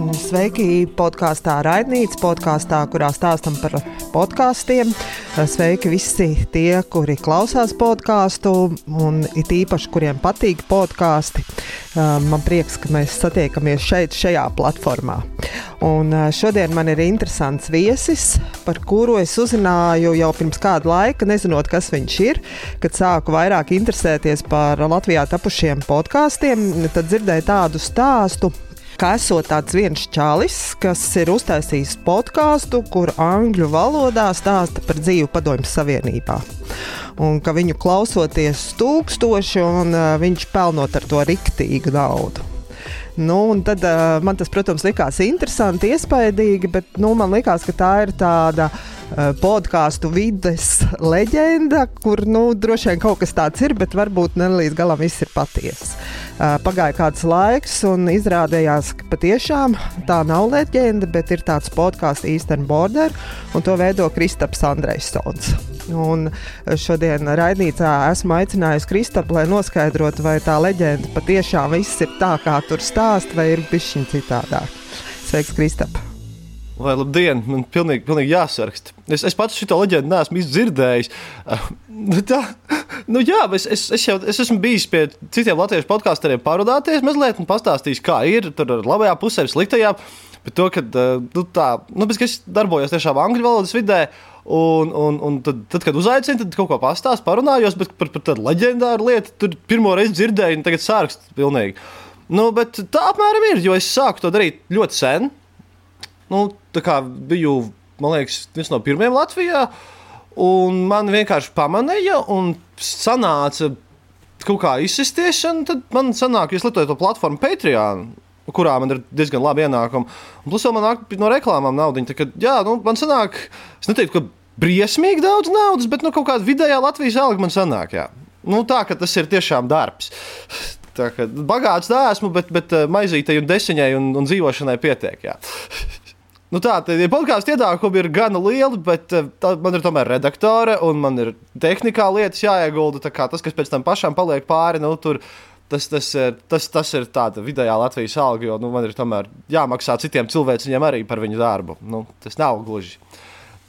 Sveiki! Podkāstā Raidnīca, podkāstā, kurā stāstam par podkāstiem. Sveiki visi tie, kuri klausās podkāstu, un it īpaši, kuriem patīk podkāsti. Man prieks, ka mēs satiekamies šeit, šajā platformā. Un šodien man ir interesants viesis, par kuru es uzzināju jau pirms kāda laika, nezinot, kas viņš ir. Kad sāku vairāk interesēties par Latvijā tapušiem podkāstiem, tad dzirdēju tādu stāstu ka esot tāds viens čalis, kas ir uztaisījis podkāstu, kur angļu valodā stāsta par dzīvi Padomju Savienībā. Un ka viņu klausoties tūkstoši, un uh, viņš pelnot ar to riktīgu naudu. Nu, tad, uh, man tas, protams, likās interesanti, iespaidīgi, bet nu, man liekas, ka tā ir tāda uh, podkāstu vides leģenda, kur nu, droši vien kaut kas tāds ir, bet varbūt ne līdz galam viss ir patiesa. Pagāja kāds laiks, un izrādījās, ka patiešām tā nav leģenda, bet ir tāds podkāsts Eastern Border, un to veido Kristaps Andrejsons. Un šodien raidījumā esmu aicinājusi Kristapu, lai noskaidrotu, vai tā leģenda patiešām viss ir tā, kā tur stāst, vai ir bijis citādāk. Sveiks, Kristap! Vai labdien, man pilnīgi, pilnīgi jāsaraksta. Es, es pats šo leģendu neesmu dzirdējis. Uh, tā, nu jā, es, es, es, jau, es esmu bijis pie citiem latviešu podkāstiem, parunāties mazliet un pastāstījis, kā ir tur ar labajā pusē, sliktajā. Bet to, ka uh, nu, tā, nu, es darbojos tiešām angļu valodas vidē, Un, un, un tad, tad, kad uzaicināju, tad kaut ko pastāstīju, parunājos par, par, par tādu leģendāru lietu. Tur pirmo reizi dzirdēju, un tagad sārkst pilnīgi. Nu, bet tā apmēram ir, jo es sāku to darīt ļoti sen nu, biju liekas, viens no pirmajiem Latvijā. Un man vienkārši pamanīja, un sanāca kaut kā izsisties. Tad man sanāk, es lietoju to platformu Patreon, kurā man ir diezgan labi ienākumi. Un plus man nāk no reklāmām naudu. Jā, nu, man sanāk, es neteiktu, ka briesmīgi daudz naudas, bet nu, kaut kāda vidējā Latvijas alga man sanāk. Jā. Nu, tā ka tas ir tiešām darbs. Kā bagāts neesmu, bet, bet eh, maizītei un desiņai un, un dzīvošanai pietiek. Nu tā, tad podkāstu ienākumi ir gan lieli, bet eh, tā, man ir tomēr redaktore un man ir tehnikā lietas jāiegulda. Tas, kas pēc tam pašam paliek pāri, nu, tur, tas, tas, ir, tas, tas ir tāda vidējā Latvijas alga, jo nu, man ir tomēr jāmaksā citiem cilvēkiem arī par viņu darbu. Nu, tas nav gluži.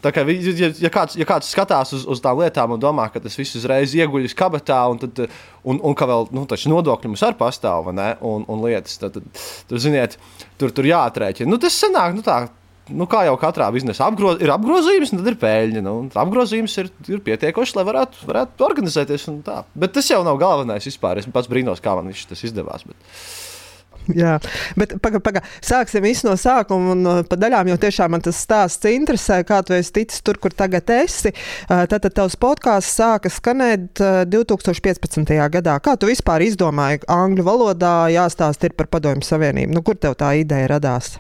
Tā kā, ja, ja, kāds, ja kāds skatās uz, uz tām lietām un domā, ka tas viss uzreiz ieguļas kabatā, un, tad, un, un ka vēl nu, nodokļi mums arī pastāv, un, un lietas, tad, tad tur, ziniet, tur, tur jāatrēķina. Nu, tas sanāk, nu, tā, nu, kā jau katrā biznesā, apgro, ir apgrozījums, un tad ir peļņa. Nu, apgrozījums ir, ir pietiekošs, lai varētu, varētu organizēties. Bet tas jau nav galvenais vispār. Es pats brīnos, kā man tas izdevās. Bet... Jā, bet pagaidi, paga. sāksim no sākuma. Un, uh, pa daļām jau tiešām man tas stāsts interesē, kā tu esi ticis tur, kur tagad esi. Uh, tad, tavs podkāsts sāka skanēt 2015. Uh, gadā. Kā tu vispār izdomāji, angļu valodā jāstāst par Padomju Savienību? Nu, kur tev tā ideja radās?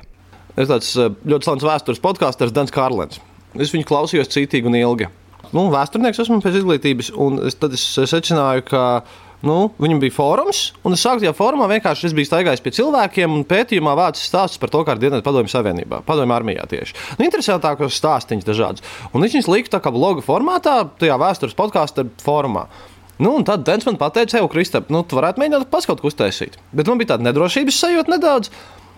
Ir tāds eh, ļoti slavens vēstures podkāsters Dans Kārlens. Es viņu klausījos cītīgi un ilgi. Nu, vēsturnieks esmu pēc izglītības, un es, tad es secināju, ka nu, viņam bija fórums, un es sāku tajā fórumā vienkārši es biju staigājis pie cilvēkiem un pētījumā vācis stāstus par to, kā ir dienas padomju savienībā, padomju armijā tieši. Nu, interesantākos stāstīņus dažādus. Un viņš viņus lika tā kā bloga formātā, tajā vēstures podkāstu formā. Nu, un tad Dens man teica, Evo, Kristap, nu, tu varētu mēģināt pats kaut ko uztaisīt. Bet man bija tāda nedrošības sajūta nedaudz.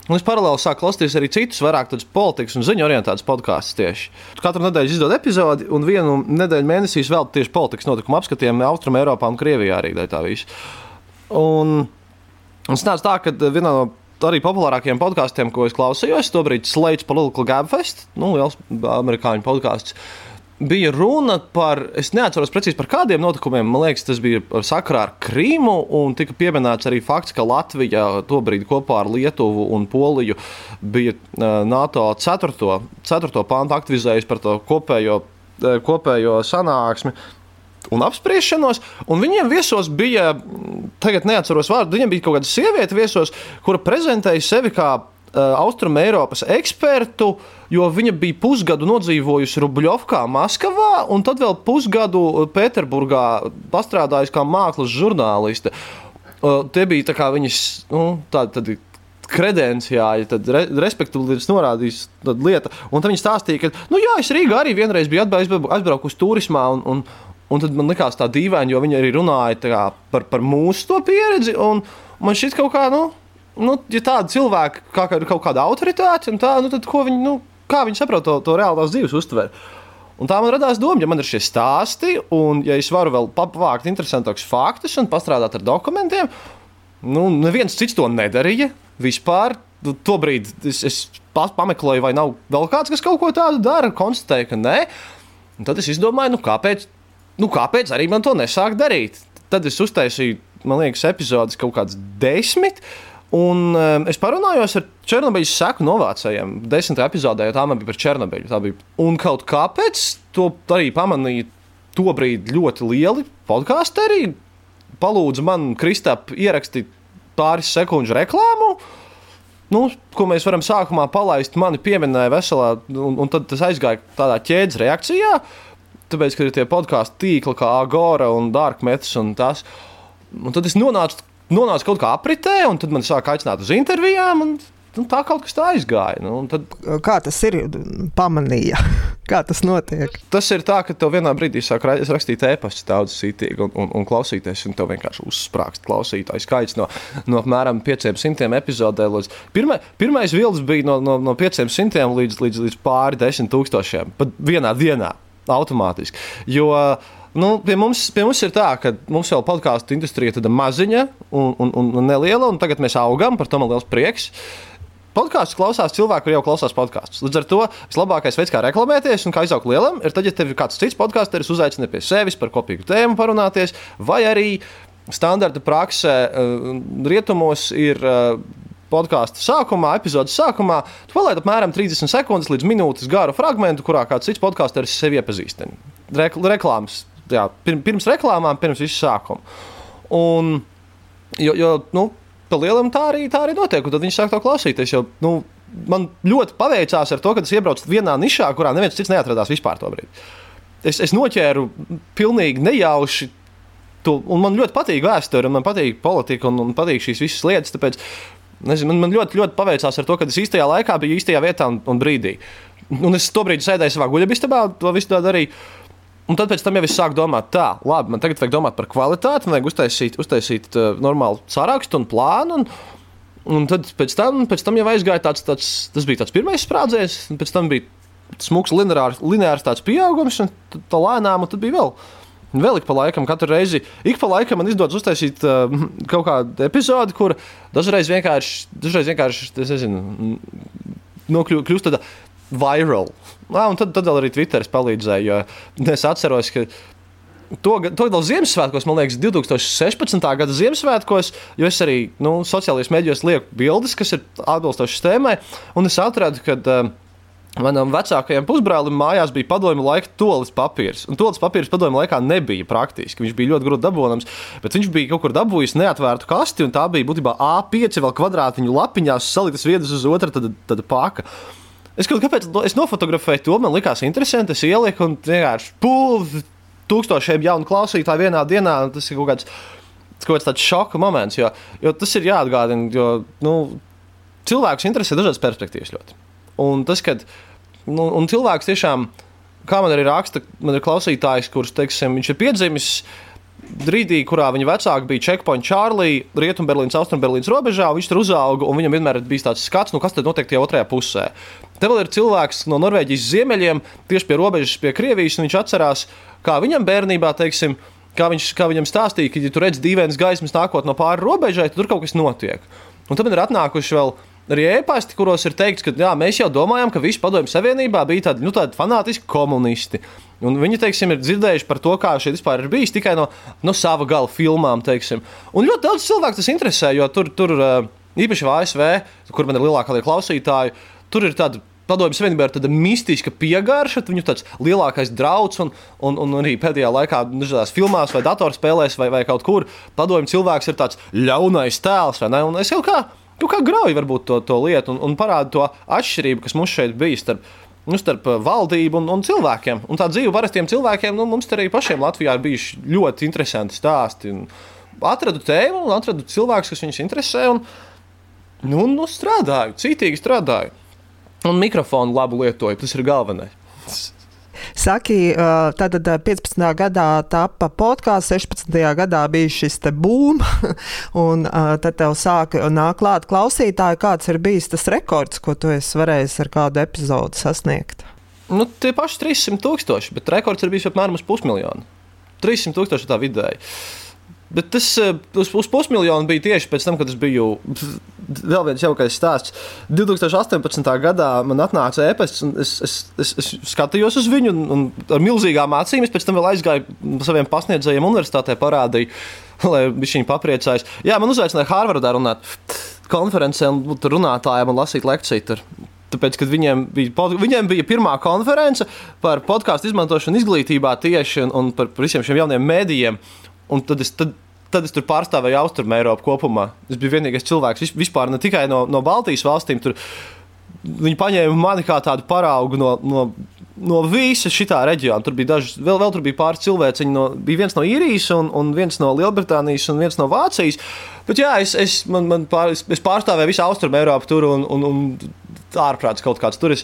Un es paralēli sāku klausīties arī citus, vairāk tādus politikas un ziņu orientētus podkāstus tieši. Katru nedēļu izdod epizodi, un vienu nedēļu mēnesī vēl tieši politikas notikumu apskatiem Austrum Eiropā un Krievijā arī tā visu. Un, un tas nāca tā, ka vienā no arī populārākajiem podkāstiem, ko es klausījos, tobrīd Slates Political Gabfest, nu, liels amerikāņu podkāsts bija runa par, es neatceros precīzi par kādiem notikumiem, man liekas, tas bija sakarā ar Krīmu, un tika pieminēts arī fakts, ka Latvija tobrīd kopā ar Lietuvu un Poliju bija NATO 4. 4. pāntu aktivizējusi par to kopējo, kopējo sanāksmi. Un apspriešanos, un viņiem viesos bija, tagad neatceros vārdu, viņiem bija kaut kāda sieviete viesos, kura prezentēja sevi kā Austrum Eiropas ekspertu, jo viņa bija pusgadu nodzīvojusi Rubļovkā, Maskavā, un tad vēl pusgadu Pēterburgā pastrādājusi kā mākslas žurnāliste. Uh, tie bija viņas nu, tādi kredenciāļi, tad re, respektīvi norādījis lieta. Un tad viņi stāstīja, ka, nu jā, es Rīgā arī vienreiz biju aizbraukusi turismā. Un, un, Un tad man likās tā dīvaini, jo viņi arī runāja kā, par, par mūsu pieredzi. Man šķiet, ka kaut kā, nu, nu, ja tādi cilvēki kā, kā, kaut kāda autoritāte, tā, nu, tad viņi, nu, kā viņi saprot to, to reālās dzīves uztveri? Un tā man radās doma, ja man ir šie stāsti, un ja es varu vēl pavākt interesantākus faktus un pastrādāt ar dokumentiem, nu, neviens cits to nedarīja. Vispār nu, tobrīd es, es pameklēju, vai nav vēl kāds, kas kaut ko tādu dara, konstatēju, ka nē. Un tad es izdomāju, nu, kāpēc, nu, kāpēc arī man to nesākt darīt. Tad es uztaisīju, man liekas, epizodes kaut kādas desmit. Un um, es parunājos ar Černobiļas seku novācējiem. Desmitā epizodē tā man bija par Černobiļu. Bija. Un kaut kāpēc to arī pamanīja tobrīd ļoti lieli podkāstu arī. Palūdzu man, Kristap, ierakstīt pāris sekundžu reklāmu. Nu, ko mēs varam sākumā palaist, mani pieminēja veselā, un, un tad tas aizgāja tādā ķēdes reakcijā. Tāpēc, ka ir tie podkāstu tīkli kā Agora un Darkmetas un tas. Un tad es nonācu nonāca kaut kā apritē, un tad man sāka aicināt uz intervijām. Un, un tā kaut kas tā aizgāja. Nu, tad... Kā tas ir? Pamanīja, kā tas notiek. Tas ir tā, ka tev vienā brīdī sāk rakstīt e-pastu daudz sītīgi un, un, un klausīties, un tev vienkārši uzsprāgst klausītāju skaits no, no apmēram 500 epizodē. Līdz... Pirma, pirmais vilnis bija no, no, no 500 līdz, līdz, līdz pāri 10 tūkstošiem pat vienā dienā automātiski. Jo, uh, Nu, pie, mums, pie mums ir tā, ka mums vēl podkāstu industrija ir maziņa un, un, un neliela, un tagad mēs augam, par to man liels prieks. Podkāstus klausās cilvēki, kuriem jau klausās podkāstus. Līdz ar to vislabākais veids, kā reklamēties un kā izaugt lielam, ir tad, ja tev ir kāds cits podkāsteris, uzaicina pie sevis par kopīgu tēmu parunāties, vai arī standarta praksē eh, rietumos ir eh, podkāstu sākumā, epizodes sākumā, tu palaidi apmēram 30 sekundes līdz minūtes garu fragment, kurā kāds cits podkāsteris sevi iepazīstina. Reklāmas jā, pirms reklāmām, pirms visu sākuma. Un, jo, jo nu, pa lielam tā arī, tā arī notiek, un tad viņi sāk to klausīties. Jo, nu, man ļoti paveicās ar to, ka es iebraucu vienā nišā, kurā neviens cits neatradās vispār to brīdi. Es, es noķēru pilnīgi nejauši. To, un man ļoti patīk vēsture, man patīk politika un, un patīk šīs visas lietas. Tāpēc nezinu, man, man ļoti, ļoti paveicās ar to, ka es īstajā laikā biju īstajā vietā un, un brīdī. Un es to brīdi sēdēju savā guļamistabā, to visu darīju. Un tad pēc tam jau es sāku domāt, tā, labi, man tagad vajag domāt par kvalitāti, man vajag uztaisīt, uztaisīt uh, normālu sarakstu un plānu. Un, un tad pēc tam, pēc tam jau aizgāja tāds, tāds, tas bija tāds pirmais sprādziens, un pēc tam bija smūgs lineārs, lineārs tāds pieaugums, un tā lēnām, un tad bija vēl. Vēl ik pa laikam, katru reizi, ik pa laikam man izdodas uztaisīt uh, kaut kādu epizodi, kur dažreiz vienkārši, dažreiz vienkārši, es nezinu, nokļūst tādā viral. Ah, un tad, tad vēl arī Twitteris palīdzēja. Es atceros, ka to, to vēl Ziemassvētkos, man liekas, 2016. gada Ziemassvētkos, jo es arī nu, sociālajos mēdījos lieku bildes, kas ir atbilstošas tēmai, un es atradu, ka. Uh, Manam vecākajam pusbrālim mājās bija padomju laika tolis papīrs. Un tolis papīrs padomju laikā nebija praktiski. Viņš bija ļoti grūti dabūjams, bet viņš bija kaut kur dabūjis neatvērtu kasti, un tā bija būtībā A5 vēl kvadrātiņu lapiņās saliktas vienas uz otru, tad, tad paka. Es kaut kāpēc es nofotografēju to, man likās interesanti. Es ieliku un vienkārši pūli tūkstošiem jaunu klausītāju vienā dienā. Tas ir kaut kāds, kaut kāds tāds šoka moments, jo, jo tas ir jāatgādina. Jo, nu, cilvēks interesē dažādas perspektīvas ļoti. Un tas, kad nu, un cilvēks tiešām, kā man arī raksta, man ir klausītājs, kurš, teiksim, ir piedzimis brīdī, kurā viņa vecāki bija Checkpoint Charlie, Rietumberlīnas, Austrumberlīnas robežā, viņš tur uzauga, un viņam vienmēr bijis tāds skats, nu, kas tad notiek tajā otrajā pusē. Te vēl ir cilvēks no Norvēģijas ziemeļiem, tieši pie robežas pie Krievijas, un viņš atcerās, kā viņam bērnībā, teiksim, kā, viņš, kā viņam stāstīja, ka, ja tu redz dīvainas gaismas nākot no pāri robežai, tad tur kaut kas notiek. Un tad man ir atnākuši vēl arī ēpasti, kuros ir teikts, ka jā, mēs jau domājam, ka visi padomju savienībā bija tādi, nu, tādi fanātiski komunisti. Un viņi teiksim, ir dzirdējuši par to, kā šī vispār ir bijis tikai no, no sava gala filmām. Teiksim. Un ļoti daudz cilvēku tas interesē, jo tur, tur īpaši ASV, kur man ir lielākā lieta klausītāju, tur ir tāda. Padomju Savienībā ir tāda mistiska piegarša, viņu tāds lielākais draugs, un, un, un arī pēdējā laikā dažādās filmās vai datorspēlēs vai, vai kaut kur padomju cilvēks ir tāds ļaunais tēls. Un es jau kā kaut kā grauju varbūt to, to lietu un, un parāda to atšķirību, kas mums šeit bija starp, nu, starp valdību un, un cilvēkiem. Un tā dzīve parastiem cilvēkiem, nu, mums arī pašiem Latvijā ir bijuši ļoti interesanti stāsti. Un atradu tēmu un atradu cilvēkus, kas viņus interesē. Un, nu, nu, strādāju, cītīgi strādāju. Un mikrofonu labu lietoju, tas ir galvenais. Saki, tātad 15. gadā tapa podkāsts, 16. gadā bija šis te būm, un tad tev sāk nāk klāt klausītāji, kāds ir bijis tas rekords, ko tu esi varējis ar kādu epizodu sasniegt? Nu, tie paši 300 tūkstoši, bet rekords ir bijis apmēram uz pusmiljonu. 300 tūkstoši tā vidēji. Bet tas eh, uz, uz pusmiljonu bija tieši pēc tam, kad es biju. Vēl viens jaukais stāsts. 2018. gadā man atnāca e-pasts, un es, es, es, es skatījos uz viņu, un, un ar milzīgām acīm es pēc tam vēl aizgāju saviem pasniedzējiem universitātē, parādīju, lai viņi papriecājas. Jā, man uzaicināja Harvardā runāt konferencē, un būt runātājiem un lasīt lekciju. Tur. Tāpēc, kad viņiem bija, viņiem bija pirmā konference par podkāstu izmantošanu izglītībā tieši un, un par, par visiem šiem jauniem mēdījiem. Un tad es, tad, tad es tur pārstāvēju Austrumu Eiropu kopumā. Es biju vienīgais cilvēks vispār ne tikai no, no Baltijas valstīm. Tur, viņi paņēma mani kā tādu paraugu no, no, no visa šī reģiona. Tur bija daži, vēl, vēl tur bija pāris cilvēki. No, bija viens no īrijas, un, un viens no Lielbritānijas, un viens no Vācijas. Bet jā, es, es, man, man pār, es pārstāvēju visu Austrumu Eiropu tur, un, un, un ārprāts kaut kāds tur. Es,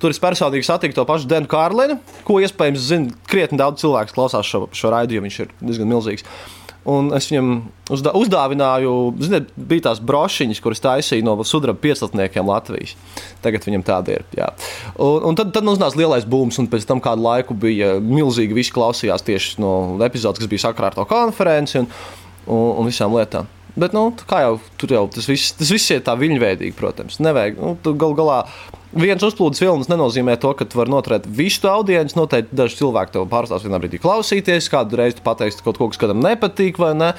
Tur es personīgi satiku to pašu Denu Kārlinu, ko iespējams zina krietni daudz cilvēku, klausās šo, šo raidījumu. Viņš ir diezgan milzīgs. Un es viņam uzdā, uzdāvināju, ziniet, bija tās brošiņas, kuras taisīja no sudraba pieclatniekiem Latvijas. Tagad viņam tāda ir. Jā. Un, un tad, tad mums nāca lielais būms, un pēc tam kādu laiku bija milzīgi. Visi klausījās tieši no epizodes, kas bija sakarā ar to konferenci un, un, un visām lietām. Bet, nu, kā jau tur jau tas viss, tas viss ir tā viļņveidīgi, protams. Nevajag, nu, gal galā viens uzplūdes vilnis nenozīmē to, ka tu vari noturēt visu audienci. Noteikti daži cilvēki tev pārstās vienā brīdī klausīties, kādu reizi tu pateiksi kaut ko, kas kādam nepatīk vai ne.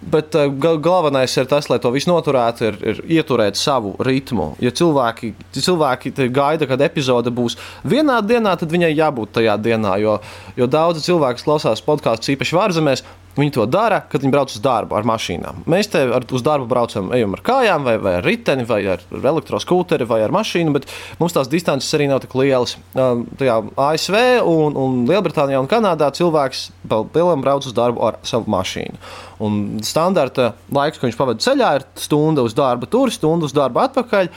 Bet uh, galvenais ir tas, lai to visu noturētu, ir, ir ieturēt savu ritmu. Ja cilvēki, cilvēki gaida, kad epizode būs vienā dienā, tad viņai jābūt tajā dienā. Jo, jo daudzi cilvēki klausās podkāstus, īpaši ārzemēs, Viņi to dara, kad viņi brauc uz darbu ar mašīnām. Mēs te ar, uz darbu braucam, ejam ar kājām, vai, vai ar riteni, vai ar elektroskūteri, vai ar mašīnu, bet mums tās distances arī nav tik lielas. Um, tajā ASV, un, un Lielbritānijā un Kanādā cilvēks lielām brauc uz darbu ar savu mašīnu. Un standarta laiks, ko viņš pavadīja ceļā, ir stunda uz darbu tur, stunda uz darbu atpakaļ.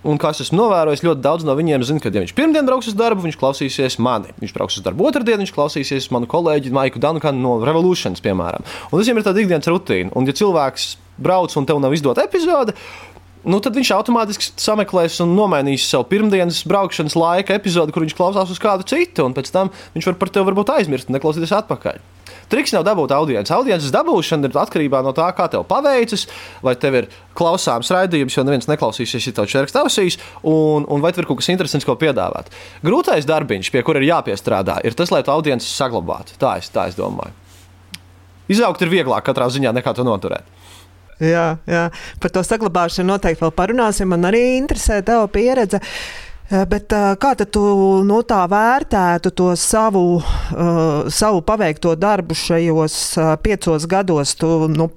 Un kā es esmu novērojis, ļoti daudz no viņiem zina, ka, ja viņš pirmdien brauks uz darbu, viņš klausīsies mani. Viņš brauks uz darbu otrdien, viņš klausīsies manu kolēģi Maiku Dankanu no Revolutions, piemēram. Un tas viņam ir tāda ikdienas rutīna. Un, ja cilvēks brauc un tev nav izdota epizode, nu, tad viņš automātiski sameklēs un nomainīs savu pirmdienas braukšanas laika epizodi, kur viņš klausās uz kādu citu, un pēc tam viņš var par tevi varbūt aizmirst un neklausīties atpakaļ. Triks nav dabūt audiences. Audiences dabūšana ir atkarībā no tā, kā tev paveicas, vai tev ir klausāms raidījums, jo neviens neklausīsies, ja tev čerks tausīs, un, un vai tev ir kaut kas interesants, ko piedāvāt. Grūtais darbiņš, pie kura ir jāpiestrādā, ir tas, lai tu audiences saglabātu. Tā es, tā es domāju. Izaugt ir vieglāk katrā ziņā nekā to noturēt. Jā, jā, par to saglabāšanu noteikti vēl parunāsim. Man arī interesē tava pieredze. Uh, bet eh, kā tu nu, tā vērtētu to savu, uh, savu paveikto darbu šajos piecos gados? Tu, nu,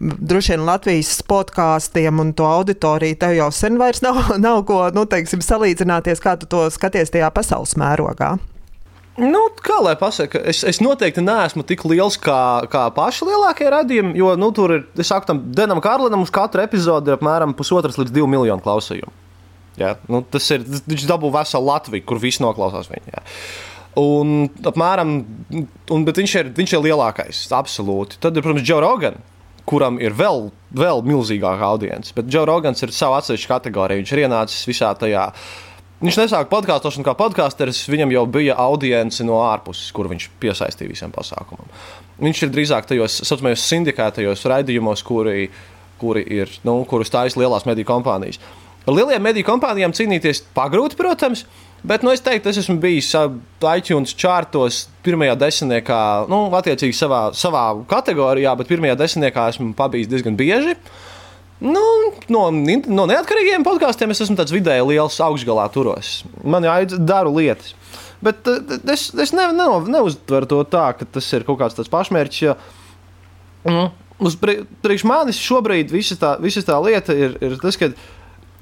droši vien Latvijas podkāstiem un to auditoriju tev jau sen vairs nav, nav ko nu, teiksim, salīdzināties, kā tu to skaties tajā pasaules mērogā. Nu, kā lai pasakā, es, es noteikti neesmu tik liels kā, kā paši lielākie radījumi, jo nu, tur ir, es saku, tam Denam Kārlinam uz katru epizodi ir apmēram pusotras līdz divu miljonu klausījumu. Ja? Nu, tas ir viņš dabū veselu Latviju, kur viss noklausās viņu. Ja? Un, apmēram, un, viņš, ir, viņš ir lielākais, absolūti. Tad ir, protams, Džo Rogan, kuram ir vēl, vēl milzīgāka audience. Bet Džo Rogans ir savā atsevišķa kategorijā. Viņš ir ienācis visā tajā. Viņš nesāka podkāstošanu kā podkāsteris, viņam jau bija audience no ārpuses, kur viņš piesaistīja visiem pasākumam. Viņš ir drīzāk tajos saucamajos sindikētajos raidījumos, kuri, kuri ir, nu, kurus taisa lielās mediju kompānijas. Lielajām mediju kompānijām cīnīties pagrūti, protams. Bet nu, es teiktu, es esmu bijis iTunes čārtos pirmajā desmitniekā, nu, attiecīgi savā, savā kategorijā, bet pirmajā desmitniekā esmu pabijis diezgan bieži. Nu, no, no neatkarīgiem podkāstiem es esmu tāds vidēji liels augšgalā turos. Man jāizdara daru lietas. Bet es, es ne, ne, neuztveru to tā, ka tas ir kaut kāds pašmērķis. Jo, nu, uz priekš manis šobrīd visa tā, visa tā lieta ir, ir tas, ka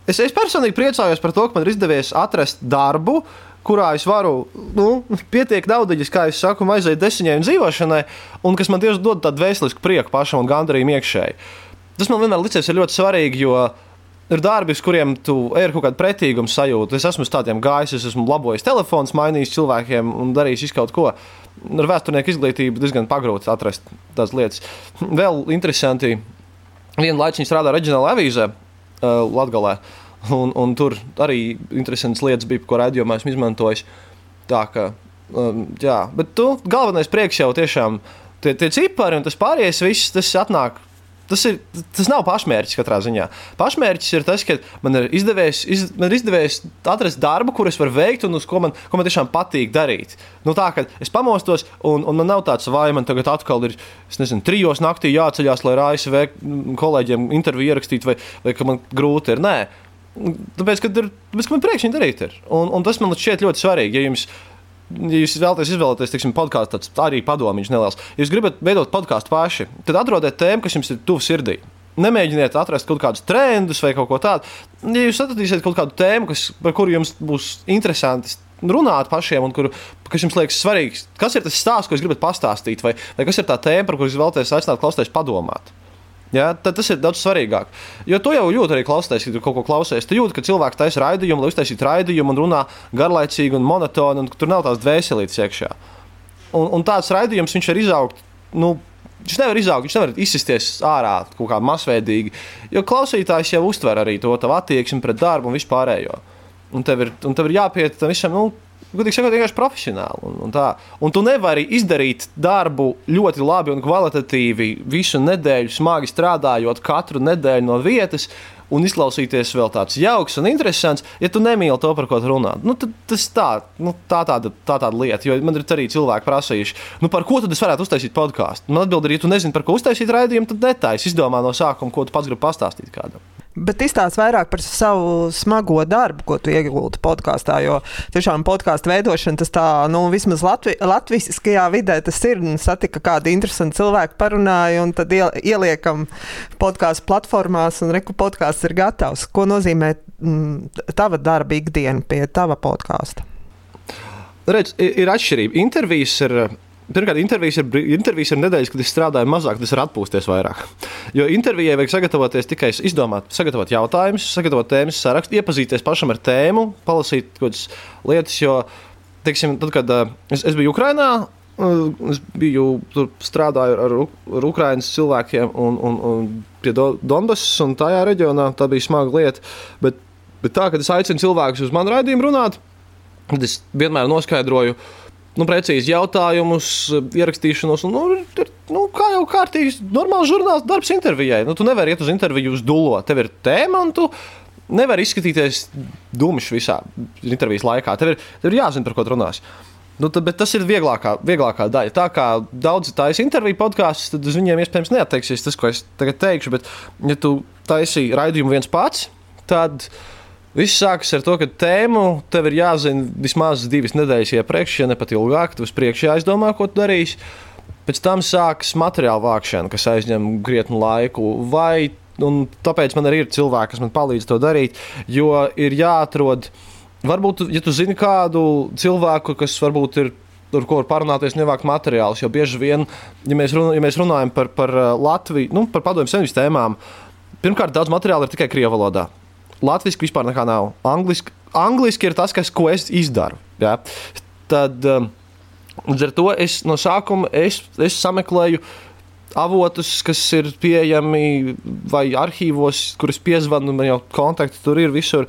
Es, es personīgi priecājos par to, ka man ir izdevies atrast darbu, kurā es varu, nu, pietiek daudz, kā es saku, aiziet desmitai un dzīvošanai, un kas man tieši dod tādu vēsturisku prieku pašam un gandarījumu iekšēji. Tas man vienmēr licies ļoti svarīgi, jo ir darbi, kuriem tu ar kaut kādu pretīgumu sajūtu. Es esmu uz tādiem gājis, es esmu labojis telefons, mainījis cilvēkiem un darījis kaut ko. Ar vēsturnieku izglītību diezgan pagrūti atrast tādas lietas. Vēl interesanti, vienu laiku viņi strādāja reģionālajā avīzē uh, Latvijā. Un, un tur arī interesantas lietas bija, ko redzējumā esmu izmantojis. Tā kā, um, jā, bet tu galvenais prieks jau tiešām tie, tie cipari un tas pārējais viss, tas atnāk Tas, ir, tas nav pašmērķis katrā ziņā. Pašmērķis ir tas, ka man ir izdevies, iz, man ir izdevies atrast darbu, kurus var veikt un uz ko man, ko man tiešām patīk darīt. Nu, tā kā es pamostos, un, un man nav tāds, vai man tagad atkal ir nezinu, trijos naktī jāceļās, lai ASV kolēģiem interviju ierakstītu, vai, vai ka man grūti ir. Nē, tāpēc, ka, ir, tāpēc, ka man priekšņi darīt ir. Un, un tas man šķiet ļoti svarīgi. Ja jums, ja jūs vēlaties izvēlēties, teiksim, podkāstu, tāds arī padomīgs neliels. Ja jūs gribat veidot podkāstu paši, tad atrodiet tēmu, kas jums ir tuvu sirdī. Nemēģiniet atrast kaut kādus trendus vai kaut ko tādu. Ja jūs atradīsiet kaut kādu tēmu, kas, par kuru jums būs interesanti runāt pašiem, un kur, kas jums liekas svarīgs, kas ir tas stāsts, ko jūs gribat pastāstīt, vai, vai kas ir tā tēma, par kuru jūs vēlaties aicināt klausīties padomāt. Ja, tad tas ir daudz svarīgāk. Jo tu jau jūti arī klausoties, kad kaut ko klausies. Tu jūti, ka cilvēks taisa raidījumu, lai uztaisītu raidījumu un runā garlaicīgi un monotoni, un tur nav tās dvēselītes iekšā. Un, un tāds raidījums viņš var izaugt. Nu, Viņš nevar izaugt, viņš nevar izsisties ārā kaut kā masveidīgi, jo klausītājs jau uztver arī to attieksmi pret darbu un vispārējo. Un tev ir, un tev ir jāpiet tam visam, nu, Gudīgi sakot, vienkārši profesionāli. Un, un, tā. un tu nevari izdarīt darbu ļoti labi un kvalitatīvi visu nedēļu, smagi strādājot katru nedēļu no vietas. Un izklausīties vēl tāds jauks un interesants, ja tu nemīli to, par ko tu runā. Nu, tas tā, nu, tā, tāda, tā tāda lieta, jo man ir arī cilvēki prasījuši, nu, par ko tad es varētu uztaisīt podkāstu. Man atbild, ja tu nezini, par ko uztaisīt raidījumu, tad netājas izdomā no sākuma, ko tu pats gribi pastāstīt kādam. Bet izstāst vairāk par savu smago darbu, ko tu iegūti podkāstā. Jo tiešām podkāstu veidošana, tas tā, nu, vismaz Latvi, latviskajā vidē tas ir. Satika kādi interesanti cilvēki, parunāja, un tad ieliekam podkāstu platformās, un reku podkāsts ir gatavs. Ko nozīmē mm, tava darba ikdiena pie tava podkāsta? Redz, ir atšķirība. Intervijas ir Pirmkārt, intervijas ir, intervijas ir nedēļas, kad es strādāju mazāk, tas ir atpūsties vairāk. Jo intervijai vajag sagatavoties tikai izdomāt, sagatavot jautājumus, sagatavot tēmas sarakstu, iepazīties pašam ar tēmu, palasīt kaut kādas lietas. Jo, teiksim, tad, kad es, es biju Ukrajinā, es biju tur strādāju ar, ar Ukraiņas cilvēkiem un, un, un pie Donbassas un tajā reģionā. Tā bija smaga lieta. Bet, bet tā, kad es aicinu cilvēkus uz manu raidījumu runāt, tad es vienmēr noskaidroju, nu, precīzi jautājumus, ierakstīšanos. Un, nu, nu, kā jau kārtīgs, normāls žurnāls darbs intervijai. Nu, tu nevari iet uz interviju uz dūlo. Tev ir tēma, un tu nevari izskatīties dūmišs visā intervijas laikā. Tev ir, tev ir jāzina, par ko runās. Nu, tad, tas ir vieglākā, vieglākā daļa. Tā kā daudzi taisa interviju podkāstus, tad uz viņiem iespējams neatteiksies tas, ko es tagad teikšu. Bet, ja tu taisīji raidījumu viens pats, tad Viss sākas ar to, ka tēmu tev ir jāzina vismaz divas nedēļas iepriekš, ja ne pat ilgāk. Tev uz priekšu jāizdomā, ko tu darīsi. Pēc tam sākas materiāla vākšana, kas aizņem krietnu laiku. Vai, tāpēc man arī ir cilvēki, kas man palīdz to darīt, jo ir jāatrod. Varbūt, ja tu zini kādu cilvēku, kas varbūt ir ar ko parunāties, nevākt materiālus. Jo bieži vien, ja mēs, runā, ja mēs runājam par, par uh, Latviju, nu, par padomju senības tēmām, pirmkārt, daudz materiāla ir tikai krievu valodā. Latvijas vispār nekā nav. Angliski, angliski ir tas, kas, ko es izdaru. Ja? Tad um, līdz ar to es no sākuma es, es sameklēju avotus, kas ir pieejami vai arhīvos, kurus piezvanu, man jau kontakti tur ir visur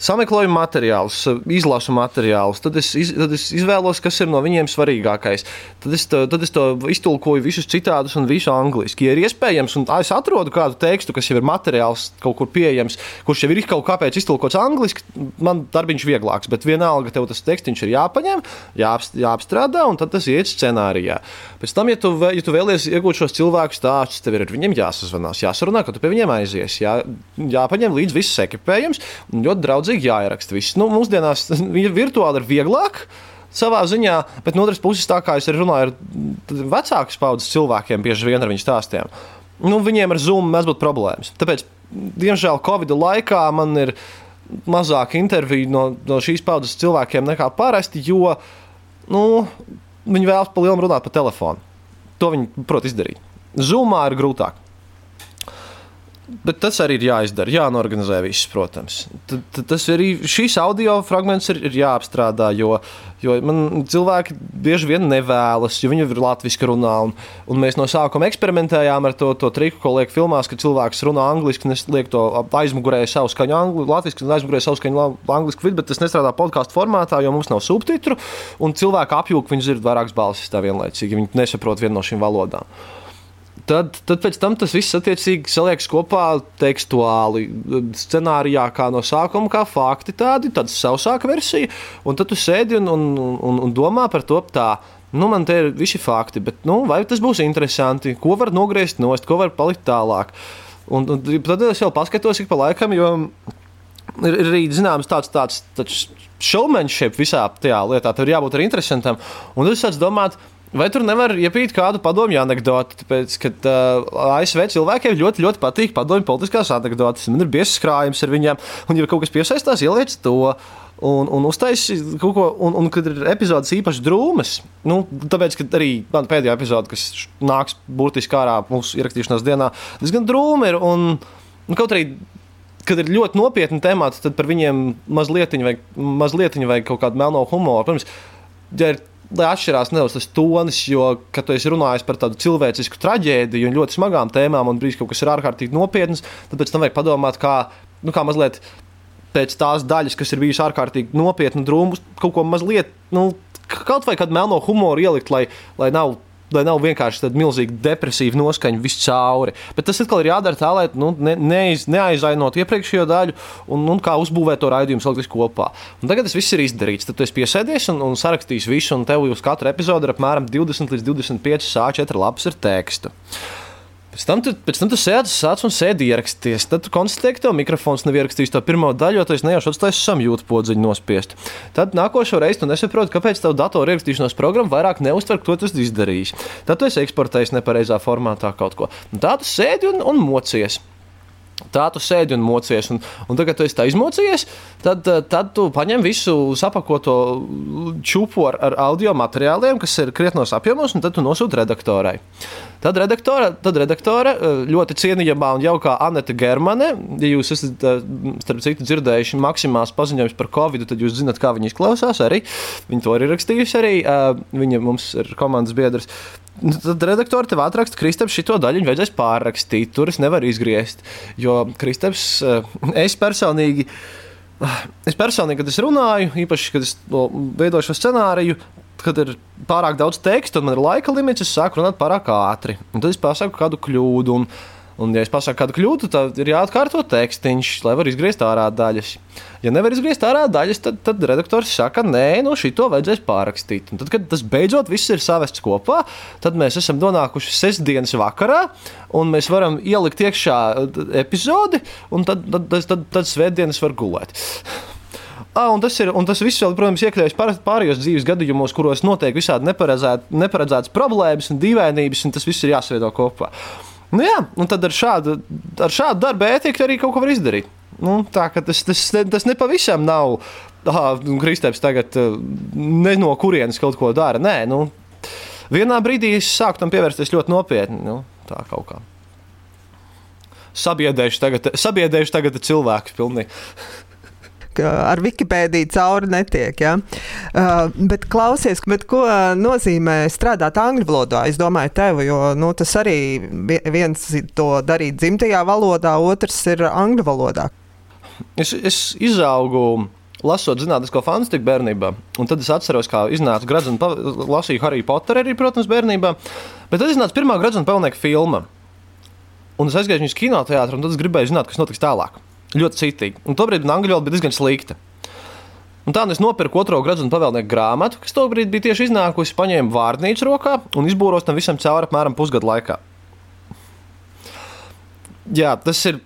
sameklēju materiālus, izlasu materiālus, tad es, iz, tad es izvēlos, kas ir no viņiem svarīgākais. Tad es, to, tad es to iztulkoju visus citādus un visu angliski. Ja ir iespējams, un es atrodu kādu tekstu, kas jau ir materiāls kaut kur pieejams, kurš jau ir kaut kāpēc iztulkots angliski, man darbiņš vieglāks. Bet vienalga, tev tas tekstiņš ir jāpaņem, jāapst, jāapstrādā, un tad tas iet scenārijā. Pēc tam, ja tu, ja tu vēlies iegūt šos cilvēku stāstus, tev ir ar viņiem jāsazvanās, jāsarunā, ka tu pie viņiem aizies, jā, jāpaņem līdzi viss ekipējums ļoti draudzīgi draudzīgi jāieraksta viss. Nu, mūsdienās virtuāli ir vieglāk. Savā ziņā, bet no otras puses, tā kā es runāju ar vecākas paudzes cilvēkiem, bieži vien ar viņu stāstiem, nu, viņiem ar Zoom mēdz būt problēmas. Tāpēc, diemžēl, Covid laikā man ir mazāk interviju no, no šīs paudzes cilvēkiem nekā parasti, jo nu, viņi vēlas pa lielam runāt pa telefonu. To viņi prot izdarīt. Zoomā ir grūtāk. Bet tas arī ir jāizdara, jānorganizē viss, protams. Tad, tad tas arī šīs audio fragments ir, ir jāapstrādā, jo, jo man cilvēki bieži vien nevēlas, jo viņi ir latviešu runā. Un, un mēs no sākuma eksperimentējām ar to, to triku, ko liek filmās, ka cilvēks runā angliski, un es lieku to aizmugurē savu skaņu angļu, latviešu, un aizmugurē savu skaņu angliski vidu, bet tas nestrādā podkāstu formātā, jo mums nav subtitru, un cilvēki apjūk, viņi dzird vairākas balsis tā vienlaicīgi, viņi nesaprot vienu no šīm valodām tad, tad pēc tam tas viss attiecīgi saliekas kopā tekstuāli, scenārijā, kā no sākuma, kā fakti, tādi, tāda sausāka versija. Un tad tu sēdi un, un, un, un domā par to tā. Nu, man te ir visi fakti, bet nu, vai tas būs interesanti? Ko var nogriezt nost, ko var palikt tālāk? Un, un tad es jau paskatos ik pa laikam, jo ir, ir arī zināms tāds, tāds, tāds showmanship visā tajā lietā. Tur jābūt arī interesantam. Un tad es sāku domāt, Vai tur nevar iepīt kādu padomju anekdoti? Tāpēc, ka uh, ASV cilvēkiem ļoti, ļoti patīk padomju politiskās anekdotas. Man ir biezs krājums ar viņiem, un, ja kaut kas piesaistās, ieliec to. Un, un uztaisīt kaut ko, un, un kad ir epizodes īpaši drūmas, nu, tāpēc, ka arī man pēdējā epizode, kas nāks burtiski ārā mūsu ierakstīšanās dienā, diezgan drūma ir. Un, un kaut arī kad ir ļoti nopietni temati, tad par viņiem mazliet vajag, mazliet vajag kaut kādu melno humoru. Protams, ja ir lai atšķirās nedaudz tas tonis, jo, kad tu esi runājis par tādu cilvēcisku traģēdiju un ļoti smagām tēmām, un brīdī kaut kas ir ārkārtīgi nopietns, tad pēc tam vajag padomāt, kā, nu, kā mazliet pēc tās daļas, kas ir bijusi ārkārtīgi nopietna un drūma, kaut ko mazliet, nu, kaut vai kādu melno humoru ielikt, lai, lai nav lai nav vienkārši tāda milzīga depresīva noskaņa viscauri. Bet tas atkal ir jādara tā, lai nu, ne, neiz, neaizainot iepriekšējo daļu un, un kā uzbūvēt to raidījumu, salikt kopā. Un tagad tas viss ir izdarīts. Tad esi piesēdies un, un sarakstījis visu, un tev uz katru epizodu ir apmēram 20 līdz 25 sāķa lapas ar tekstu. Pēc tam, tu, pēc tam tu sēdi, sāc un sēdi ierakstīties. Tad tu konstatēji, ka tev mikrofons nav ierakstījis to pirmo daļu, jo tu nejauši atstājis samjūtu podziņu nospiest. Tad nākošo reizi tu nesaproti, kāpēc tev datora ierakstīšanās programma vairāk neuztver, ko tu esi izdarījis. Tad tu esi eksportējis nepareizā formātā kaut ko. Un tā tu sēdi un, un mocies. Tā tu sēdi un mocies, un, un tagad, kad tu tā izmocījies, tad, eh, tad tu paņem visu sapakoto čūpu ar, ar audio materiāliem, kas ir krietnos apjomos, un tad tu nosūti redaktorai. Tad redaktore, tad redaktore eh, ļoti cienījamā un jaukā Anita Germane, ja jūs esat, eh, starp citu, dzirdējuši maksimāls paziņojums par Covid, tad jūs zinat, kā viņi izklausās. Arī. Viņa to ir rakstījusi arī. Viņa mums ir komandas biedrs. Nu, tad redaktori tev atraksta, Kristaps šo daļu vajadzēs pārrakstīt. Tur es nevaru izgriezt. Jo Kristaps, eh, es personīgi. Es personīgi, kad es runāju, īpaši, kad es veidoju šo scenāriju, kad ir pārāk daudz teksta un man ir laika limits, es sāku runāt pārāk ātri. Un tad es pasaku kādu kļūdu. Un, Un, ja es pasaku kādu kļūdu, tad ir jāatkārto tekstiņš, lai varētu izgriezt ārā daļas. Ja nevar izgriezt ārā daļas, tad, tad redaktors saka, nē, no nu, šī to vajadzēs pārrakstīt. Un tad, kad tas beidzot viss ir savests kopā, tad mēs esam nonākuši sestdienas vakarā, un mēs varam ielikt iekšā epizodi, un tad, tad, tad, tad, tad svētdienas var gulēt. Ah, un, tas ir, un tas viss, vēl, protams, iekļaujas pārējos dzīves gadījumos, kuros notiek visādi neparedzētas problēmas un dīvainības, un tas viss ir jāsavieto kopā. Nu, jā, un tad ar šādu, ar šādu darbu ētiku arī kaut ko var izdarīt. Nu, tā ka tas, tas, tas nepavisam nav. Ah, Kristēns tagad ne no kurienes kaut ko dara. Nē, nu, vienā brīdī es sāku tam pievērsties ļoti nopietni. Nu, tā kaut kā. Sabiedrējuši tagad, sabiedrējuši tagad cilvēku pilnīgi ar Wikipēdiju cauri netiek. Ja? Uh, bet klausies, bet ko nozīmē strādāt angļu valodā? Es domāju, tev, jo nu, tas arī viens to darīt dzimtajā valodā, otrs ir angļu valodā. Es, es izaugu lasot zinātnisko fantastiku bērnībā. Un tad es atceros, kā iznāca Gradzena, lasīju Harry Potteru arī, protams, bērnībā. Bet tad iznāca pirmā Gradzena pelnieka filma. Un es aizgāju uz kinoteātru, un tad es gribēju zināt, kas notiks tālāk. Ļoti citīgi. Un tobrīd man angļu valoda bija diezgan slikta. Un tā nu es nopirku otro gradu un pavēlnieku grāmatu, kas tobrīd bija tieši iznākusi, paņēmu vārdnīcu rokā un izbūros tam visam cauri apmēram pusgadu laikā. Jā, tas ir.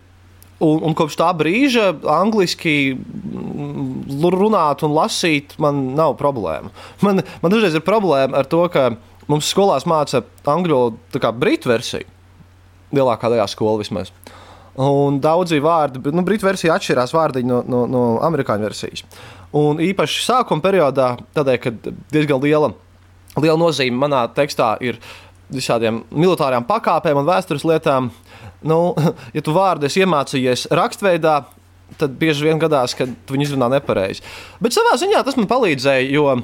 Un, un kopš tā brīža angliski runāt un lasīt man nav problēma. Man, man dažreiz ir problēma ar to, ka mums skolās māca angļu valodu britu versiju. Lielākā daļā skolu vismaz. Uh, Un daudzi vārdi, nu, britu versija atšķirās vārdiņi no, no, no amerikāņu versijas. Un īpaši sākuma periodā, tādēļ, ka diezgan liela, liela nozīme manā tekstā ir visādiem militārām pakāpēm un vēstures lietām. Nu, ja tu vārdu esi iemācījies rakstveidā, tad bieži vien gadās, ka tu viņu izrunā nepareizi. Bet savā ziņā tas man palīdzēja, jo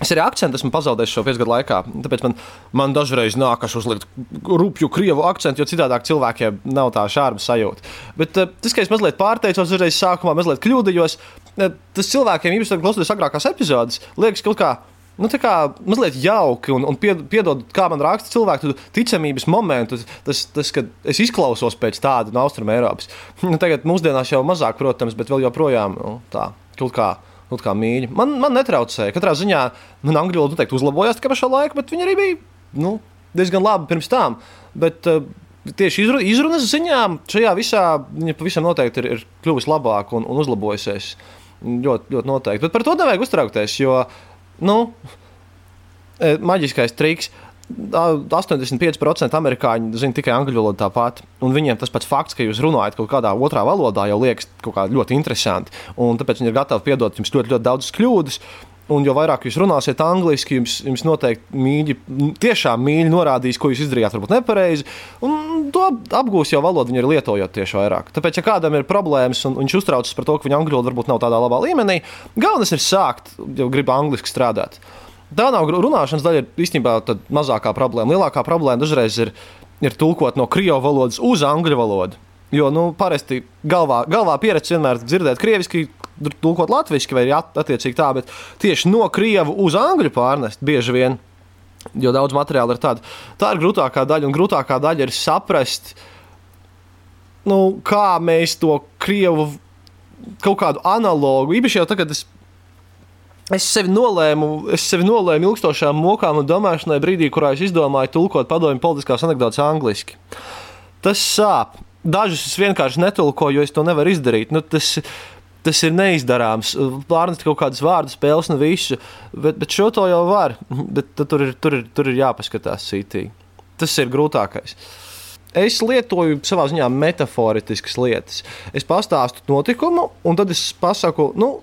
Es arī akcentu esmu pazaudējis šo piecu gadu laikā. Tāpēc man, man dažreiz nākas uzlikt rupju krievu akcentu, jo citādi cilvēkiem nav tā šāda sajūta. Bet uh, tas, ka es mazliet pārteicos, uzreiz sākumā mazliet kļūdījos, uh, tas cilvēkiem, īpaši klausoties agrākās epizodes, liekas kaut kā. Nu, tā kā mazliet jauki un, un piedod, kā man raksta cilvēku ticamības momentu. Tas, tas, kad es izklausos pēc tāda no Austrum Eiropas. Nu, tagad mūsdienās jau mazāk, protams, bet vēl joprojām nu, tā kaut kā nu, kā mīļi. Man, man netraucēja. Katrā ziņā man angļu valoda noteikti uzlabojās tikai pašā laikā, bet viņi arī bija nu, diezgan labi pirms tam. Bet, uh, Tieši izrunas ziņā šajā visā viņa pavisam noteikti ir, ir kļuvusi labāka un, un uzlabojusies. Ļoti, ļoti noteikti. Bet par to nevajag uztraukties, jo nu, e, maģiskais triks 85% amerikāņu zina tikai angļu valodu tāpat. Un viņiem tas pats fakts, ka jūs runājat kaut kādā otrā valodā, jau liekas ļoti interesanti. Un tāpēc viņi ir gatavi piedot jums ļoti, ļoti daudzas kļūdas. Un jo vairāk jūs runāsiet angliski, jums, jums noteikti mīļi, tiešām mīļi norādīs, ko jūs izdarījāt, varbūt nepareizi. Un to apgūs jau valodu, viņi ir lietojot tieši vairāk. Tāpēc, ja kādam ir problēmas un viņš uztraucas par to, ka viņa angļu valoda varbūt nav tādā labā līmenī, galvenais ir sākt, ja grib angliski strādāt. Tā nav runāšanas daļa, ir īstenībā mazākā problēma. Lielākā problēma dažreiz ir, ir tulkot no krievu valodas uz angļu valodu. Jo nu, parasti galvā, galvā pieredze vienmēr dzirdēt krieviski, tulkot latviešu, vai attiecīgi tā, bet tieši no krievu uz angļu pārnest bieži vien. Jo daudz materiāla ir tāda. Tā ir grūtākā daļa, un grūtākā daļa ir saprast, nu, kā mēs to krievu kaut kādu analogu, īpaši jau tagad, kad es Es sevi nolēmu, es sevi nolēmu ilgstošām mokām un domāšanai brīdī, kurā es izdomāju tulkot padomju politiskās anekdotas angliski. Tas sāp. Dažus es vienkārši netulkoju, jo es to nevaru izdarīt. Nu, tas, tas ir neizdarāms. Pārnest kaut kādas vārdu spēles, ne visu, bet, bet šo to jau var. Bet tur ir, tur ir, tur ir jāpaskatās sītīgi. Tas ir grūtākais. Es lietoju savā ziņā metaforiskas lietas. Es pastāstu notikumu, un tad es pasaku, nu,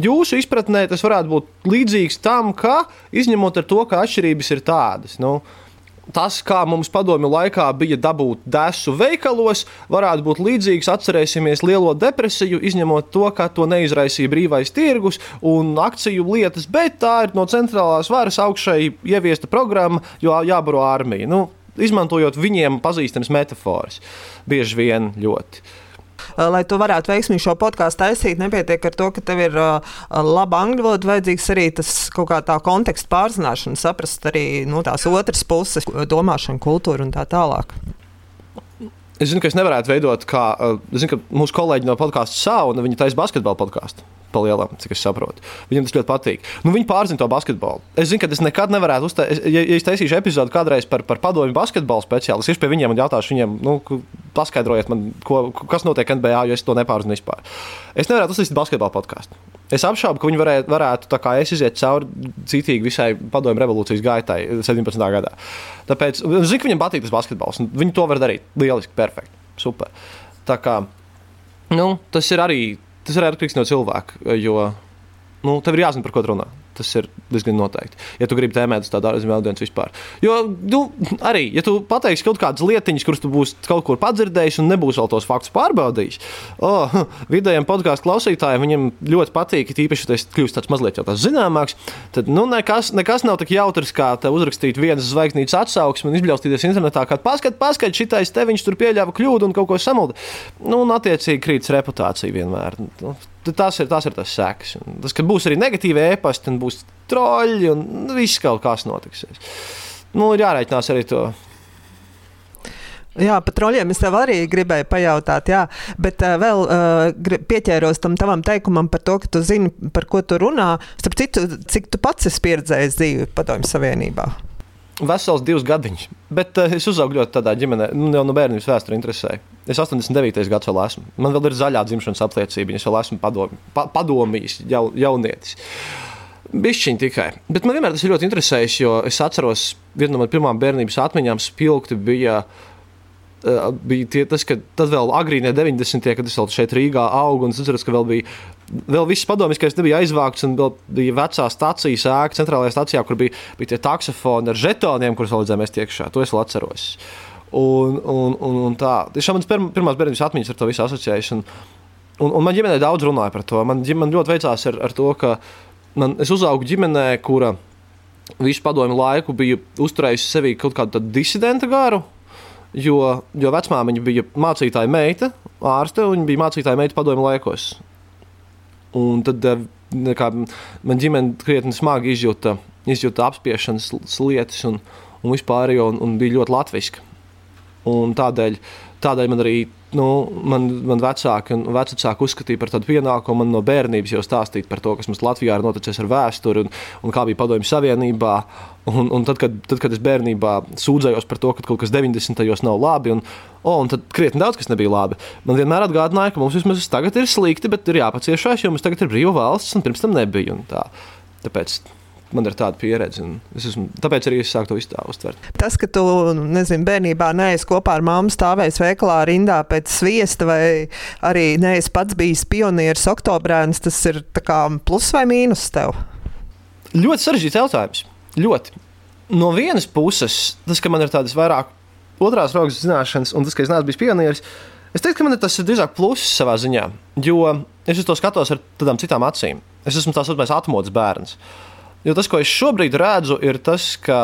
jūsu izpratnē tas varētu būt līdzīgs tam, ka izņemot to, ka atšķirības ir tādas. Nu, Tas, kā mums padomju laikā bija dabūt desu veikalos, varētu būt līdzīgs. Atcerēsimies lielo depresiju, izņemot to, ka to neizraisīja brīvais tirgus un akciju lietas, bet tā ir no centrālās varas augšai ieviesta programma, jo jābaro armija. Nu, izmantojot viņiem pazīstamas metafāras, bieži vien ļoti. Eh, lai tu varētu veiksmīgi šo podkāstu taisīt, nepietiek ar to, ka tev ir uh, laba angļu valoda, vajadzīgs arī tas kaut kā tā konteksta pārzināšana, saprast arī no nu, tās otras puses, domāšana, kultūra un tā tālāk. Es zinu, ka es nevarētu veidot, kā uh, zinu, mūsu kolēģi no podkāstu sauna, viņi taisa basketbalu podkāstu palielam, cik es saprotu. Viņam tas ļoti patīk. Nu, viņi pārzina to basketbolu. Es zinu, ka es nekad nevarētu uztaisīt, ja, ja es taisīšu epizodi kādreiz par, par padomju basketbolu speciālistu, es pie viņiem jautāšu viņiem, nu, paskaidrojiet man, ko, kas notiek NBA, jo es to nepārzinu vispār. Es nevarētu uztaisīt basketbalu podkāstu. Es apšaubu, ka viņi varētu, varētu iziet cauri citīgi visai padomju revolūcijas gaitai 17. gadā. Tāpēc es zinu, ka viņiem patīk tas basketbols. Viņi to var darīt lieliski, perfekti, super. Tā kā nu, tas ir arī tas ir atkarīgs no cilvēka. Jo nu, tev ir jāzina, par ko runā. Tas ir diezgan noteikti. Ja tu gribi tēmēt uz tādu ārzemju audienci vispār. Jo, nu, arī, ja tu pateiksi kaut kādas lietiņas, kuras tu būsi kaut kur padzirdējis un nebūsi vēl tos faktus pārbaudījis, oh, vidējiem podkāstu klausītājiem viņam ļoti patīk, īpaši, ja tas kļūst tāds mazliet tāds zināmāks, tad nu, nekas, nekas nav tik jautrs, kā te uzrakstīt vienas zvaigznītes atsauksmi un izbļaustīties internetā, kā paskat, paskat, šitais te viņš tur pieļāva kļūdu un kaut ko samulda. Nu, un attiecīgi krītas reputācija vienmēr. Nu, tas ir tas, ir tas seks. Tas, ka būs arī negatīvi e-pasti, un būs troļļi, un viss kaut kas notiks. Nu, ir jārēķinās arī to. Jā, par troļļiem es tev arī gribēju pajautāt, jā, bet uh, vēl uh, pieķēros tam tavam teikumam par to, ka tu zini, par ko tu runā. Starp citu, cik tu pats esi pieredzējis dzīvi Padomju Savienībā? Vesels divus gadiņus. Bet uh, es uzaugu ļoti tādā ģimenē, nu, jau no bērnības vēsture interesēja. Es 89. gads vēl esmu. Man vēl ir zaļā dzimšanas apliecība, es vēl esmu padomi, pa, padomījis, jau, jaunietis. Bišķiņi tikai. Bet man vienmēr tas ir ļoti interesējis, jo es atceros, viena no manām pirmām bērnības atmiņām spilgti bija. Uh, bija tie, tas, ka tad vēl agrīnē 90. kad es vēl šeit Rīgā augu, un es atceros, ka vēl bija vēl viss padomjas nebija aizvākts, un bija vecā stācijas ēka, centrālajā stācijā, kur bija, bija tie taksofoni ar žetoniem, kurus mest iekšā. To es vēl atceros. Un, un, un, un tā, tiešām manas pirmās bērnības atmiņas ar to visu asociējas. Un, un, un man ģimenē daudz runāja par to. Man, man ļoti veicās ar, ar to, ka man, es uzaugu ģimenē, kura visu padomu laiku bija uzturējusi sevī kaut kādu disidenta garu. Jo, jo vecmāmiņa bija mācītāja meita, ārste, un viņa bija mācītāja meita padomu laikos. Un tad eh, kā, man ģimene krietni smagi izjūta, izjūta apspiešanas lietas un, un vispār, un, un bija ļoti latviski. Un tādēļ, tādēļ man arī nu, man, man vecāki un vecāki uzskatīja par tādu pienākumu man no bērnības jau stāstīt par to, kas mums Latvijā ir noticis ar vēsturi un, un kā bija Padomju Savienībā. Un, un tad, kad, tad, kad es bērnībā sūdzējos par to, ka kaut kas 90. gados nav labi, un, oh, un tad krietni daudz kas nebija labi, man vienmēr atgādināja, ka mums vismaz tagad ir slikti, bet ir jāpaciešās, jo mums tagad ir brīva valsts, un pirms tam nebija. Tā. Tāpēc man ir tāda pieredze. Esmu, tāpēc arī es sāku to uztvert. Tas, ka tu nezinu, bērnībā neesi kopā ar mammu stāvējis veikalā rindā pēc sviesta, vai arī neesi pats bijis pionieris oktobrēns, tas ir plus vai mīnus tev? Ļoti sarežģīts jautājums. Ļoti. No vienas puses, tas, ka man ir tādas vairāk otrās rokas zināšanas, un tas, ka es neesmu bijis pionieris, es teiktu, ka man tas ir drīzāk pluss savā ziņā, jo es uz to skatos ar tādām citām acīm. Es esmu tā saucamais atmodas bērns. Uh, Jo tas, ko es šobrīd redzu, ir tas, ka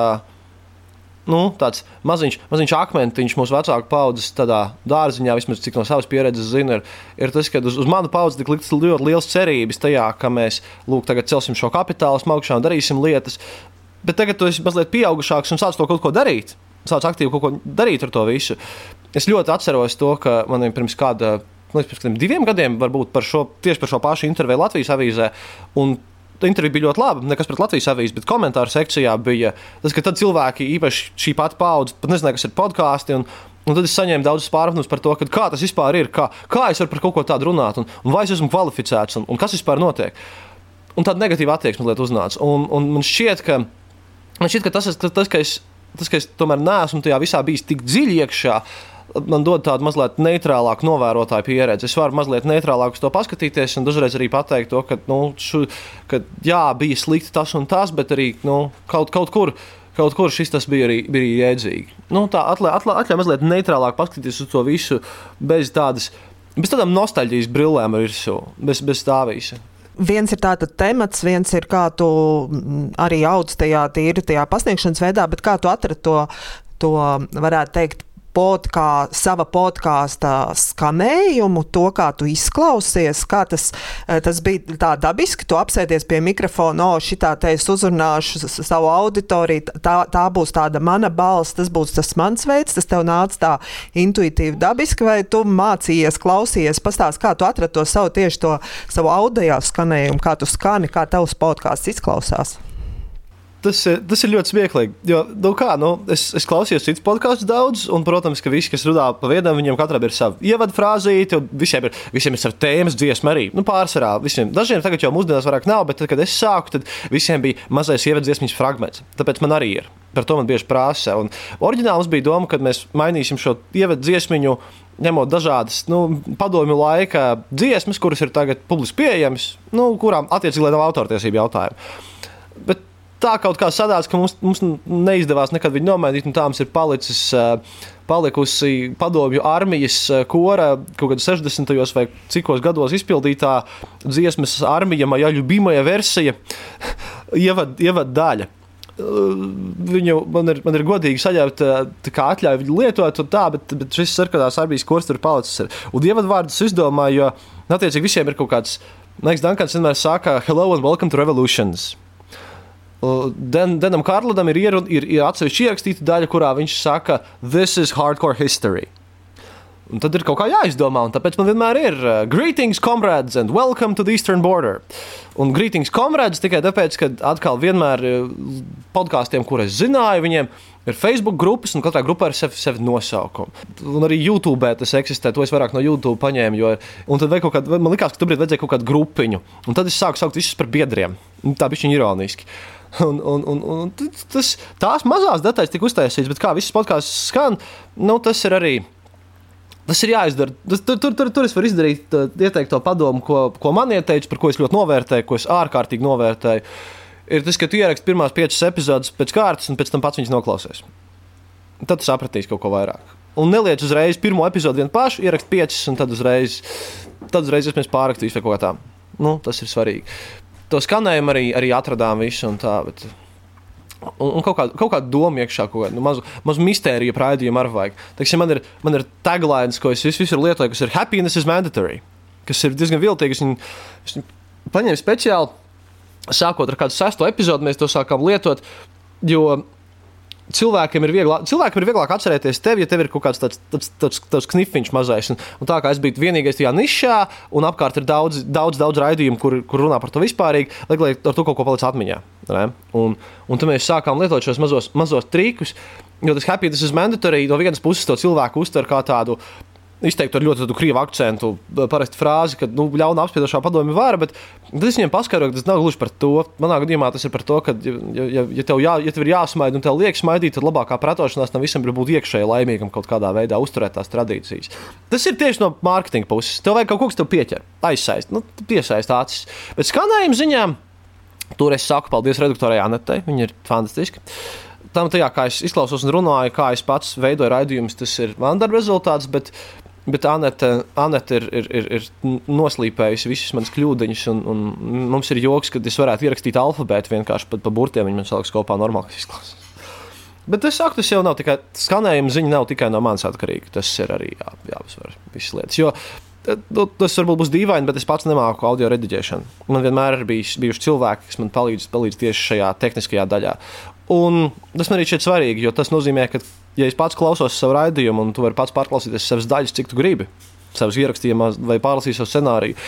nu, tāds maziņš, maziņš akmentiņš mūsu vecāku paudzes dārziņā, vismaz cik no savas pieredzes zinu, ir, ir tas, ka uz, uz manu paudzi tika liktas ļoti liels cerības tajā, ka mēs lūk, tagad celsim šo kapitālu augšā un darīsim lietas. Bet tagad tu esi mazliet pieaugušāks un sāc to kaut ko darīt. Sāc aktīvi kaut ko darīt ar to visu. Es ļoti atceros to, ka man pirms kāda. Nu, pirms diviem gadiem, varbūt par šo, tieši par šo pašu interviju Latvijas avīzē. Un intervija bija ļoti laba. Nekas pret Latvijas avīzi, bet komentāru sekcijā bija tas, ka cilvēki, īpaši šī pati paudze, pat nezināja, kas ir podkāsti. Un, un tad es saņēmu daudz pārmetums par to, kā tas vispār ir, kā, kā es varu par kaut ko tādu runāt, un, un vai es esmu kvalificēts, un, un kas vispār notiek. Un tāda negatīva attieksme mazliet uznāca. Un, un man šķiet, ka, man šķiet, ka tas, tas, tas, ka es, tas, ka es tomēr neesmu tajā visā bijis tik dziļi iekšā, man dod tādu mazliet neitrālāku novērotāju pieredzi. Es varu mazliet neitrālāk uz to paskatīties un dažreiz arī pateikt to, ka, nu, šu, ka jā, bija slikti tas un tas, bet arī nu, kaut, kaut kur. Kaut kur šis bija arī, bija jēdzīgi. Nu, tā atļauj, atļauj, atļauj mazliet neitrālāk paskatīties uz to visu, bez tādas, bez tādām nostalģijas brillēm ar virsmu, bez, bez tā visa viens ir tāds temats, viens ir kā tu arī audz tajā tīri tajā pasniegšanas veidā, bet kā tu atradi to, to varētu teikt, podkā, sava podkāstu skanējumu, to, kā tu izklausies, kā tas, eh, tas bija tā dabiski, tu apsēdies pie mikrofona, o, šitā te es uzrunāšu savu auditoriju, tā, tā būs tāda mana balss, tas būs tas mans veids, tas tev nāca tā intuitīvi dabiski, vai tu mācījies, klausījies, pastāst, kā tu atradi to savu tieši to savu audio skanējumu, kā tu skani, kā tavs podkāsts izklausās. Tas, tas ir ļoti smieklīgi. Jo, nu kā, nu, es, es klausījos citus podkāstus daudz, un, protams, ka visi, kas runā pa vienam, viņiem katram ir sava ievada frāzīte, un visiem ir, visiem ir sava tēmas, dziesma arī. Nu, pārsvarā visiem. Dažiem tagad jau mūsdienās vairāk nav, bet tad, kad es sāku, tad visiem bija mazais ievads dziesmas fragments. Tāpēc man arī ir. Par to man bieži prasa. Un oriģināls bija doma, ka mēs mainīsim šo ievadu dziesmiņu ņemot dažādas nu, padomju laika dziesmas, kuras ir tagad publiski pieejamas, nu, kurām attiecīgi nav autortiesību jautājumu. Bet tā kaut kā sadās, ka mums, mums neizdevās nekad viņu nomainīt, un tā mums ir palicis. Palikusi padomju armijas kora kaut kādā 60. vai cikos gados izpildītā dziesmas armija, Majaļu Bīmaja versija, ievad, ievad daļa viņu man ir, man ir godīgi saņemt, kā atļauju viņu lietot, tā, bet, bet šis sarkanās armijas kurs tur palicis. Un ievadvārdus izdomāju, jo, nu, attiecīgi, visiem ir kaut kāds, liekas, Dankans vienmēr saka, hello and welcome to revolutions. Den, Denam Kārlim ir, ir, ir, ir atsevišķi ierakstīta daļa, kurā viņš saka, this is hardcore history. Un tad ir kaut kā jāizdomā, un tāpēc man vienmēr ir uh, greetings, comrades, and welcome to the eastern border. Un greetings, comrades, tikai tāpēc, ka atkal vienmēr uh, podkāstiem, kurus zināju, viņiem ir Facebook grupas, un katrā grupā ir sevi, sevi nosaukumu. Un arī YouTube tas eksistē, to es vairāk no YouTube paņēmu. Jo, un tad kaut kāda, man likās, ka tur vajadzēja kaut kādu grupiņu, un tad es sāku saukt visus par biedriem. Tā bija viņa ironiski. Un, un, un, un tas, tās mazās detaļas tika uztaisītas, bet kā viss podkāsts skan, nu, tas ir arī. Tas ir jāizdara. Tas, tur, tur, tur, tur es varu izdarīt, ieteikt to padomu, ko, ko man ieteica, par ko es ļoti novērtēju, ko es ārkārtīgi novērtēju. Ir tas, ka tu ieraksti pirmās piecas epizodes pēc kārtas, un pēc tam pats viņas noklausies. Tad tu sapratīsi kaut ko vairāk. Un neliec uzreiz pirmo epizodi vienu pašu, ierakst piecas, un tad uzreiz, tad uzreiz es pārrakstīšu vai ko tādu. Nu, tas ir svarīgi. To skanējumu arī, arī atradām visu un tā. Bet... Un, un kaut, kā, kaut kāda doma iekšā, kāda nu, maza, maza mistērija raidījuma arī vajag. Teiksim, man ir, man ir taglines, ko es visur lietoju, kas ir happiness is mandatory, kas ir diezgan viņu, es viņu paņēmu speciāli, sākot ar kādu sesto epizodu, mēs to sākām lietot. Jo cilvēkiem ir vieglāk, cilvēkiem ir vieglāk atcerēties tevi, ja tev ir kaut kāds tāds, tāds, tāds, tāds knifiņš mazais. Un, un tā kā es biju vienīgais tajā nišā, un apkārt ir daudz, daudz, daudz raidījumu, kur, kur runā par to vispārīgi, lai, lai ar to kaut ko paliec atmiņā. Ne? Un, un tad mēs sākām lietot šos mazos, mazos trikus. Jo tas happiness is mandatory. No vienas puses, to cilvēku uztver kā tādu izteikti ar ļoti krievu akcentu, parasti frāzi, ka nu, ļauna apspiedošā padomju vara, bet es viņiem paskaidroju, ka tas nav gluži par to. Manā gadījumā tas ir par to, ka, ja, ja, ja, tev, jā, ja tev ir jāsmaida un tev liekas smaidīt, tad labākā pretošanās tam visam ir būt iekšēji laimīgam, kaut kādā veidā uzturēt tās tradīcijas. Tas ir tieši no mārketinga puses. Tev vajag kaut ko, kas tev pieķer, aizsaist, nu, piesaist acis. Bet skanējuma ziņā tur es saku paldies redaktorai Anetei, viņa ir fantastiska tam, tajā, kā es izklausos un runāju, kā es pats veidoju raidījumus, tas ir man darba rezultāts. Bet Bet Anete, Anete ir, ir, ir, ir noslīpējusi visas manas kļūdiņas, un, un mums ir joks, ka es varētu ierakstīt alfabētu vienkārši pa, pa burtiem. Viņi man saliks kopā normāli, izklausās. Bet es saku, tas jau nav tikai skanējuma ziņa, nav tikai no manis atkarīga. Tas ir arī jā, jāuzsver visas lietas. Jo, nu, Tas varbūt būs dīvaini, bet es pats nemāku audio rediģēšanu. Man vienmēr ir bijis, bijuši cilvēki, kas man palīdz, palīdz tieši šajā tehniskajā daļā. Un tas man arī šķiet svarīgi, jo tas nozīmē, ka ja es pats klausos savu raidījumu, un tu vari pats pārklausīties savas daļas, cik tu gribi, savus ierakstījumus vai pārlasīt savu scenāriju.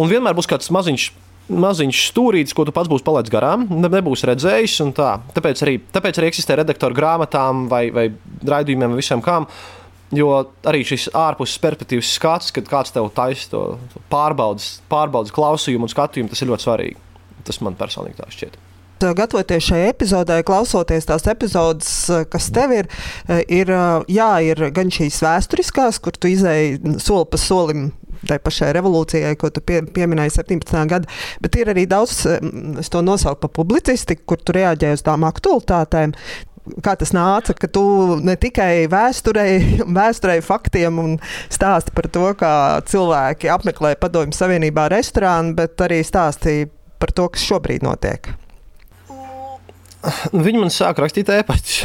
Un vienmēr būs kāds maziņš. Maziņš stūrītis, ko tu pats būsi palaidis garām, ne, nebūsi redzējis. Tā. Tāpēc, arī, tāpēc arī eksistē redaktora grāmatām vai, vai raidījumiem, vai visam kām. Jo arī šis ārpus perspektīvas skats, kad kāds tev taisa to pārbaudas, pārbaudas klausījumu un skatījumu, tas ir ļoti svarīgi. Tas man personīgi tā šķiet gatavoties šai epizodē, klausoties tās epizodes, kas tev ir, ir, jā, ir gan šīs vēsturiskās, kur tu izēji soli pa solim tai pašai revolūcijai, ko tu pie, pieminēji 17. gada, bet ir arī daudz, es to nosaucu par publicistiku, kur tu reaģēji uz tām aktualitātēm. Kā tas nāca, ka tu ne tikai vēsturei, vēsturei faktiem un stāsti par to, kā cilvēki apmeklē Padomju Savienībā restorānu, bet arī stāstīja par to, kas šobrīd notiek. Viņi man sāk rakstīt ēpastus.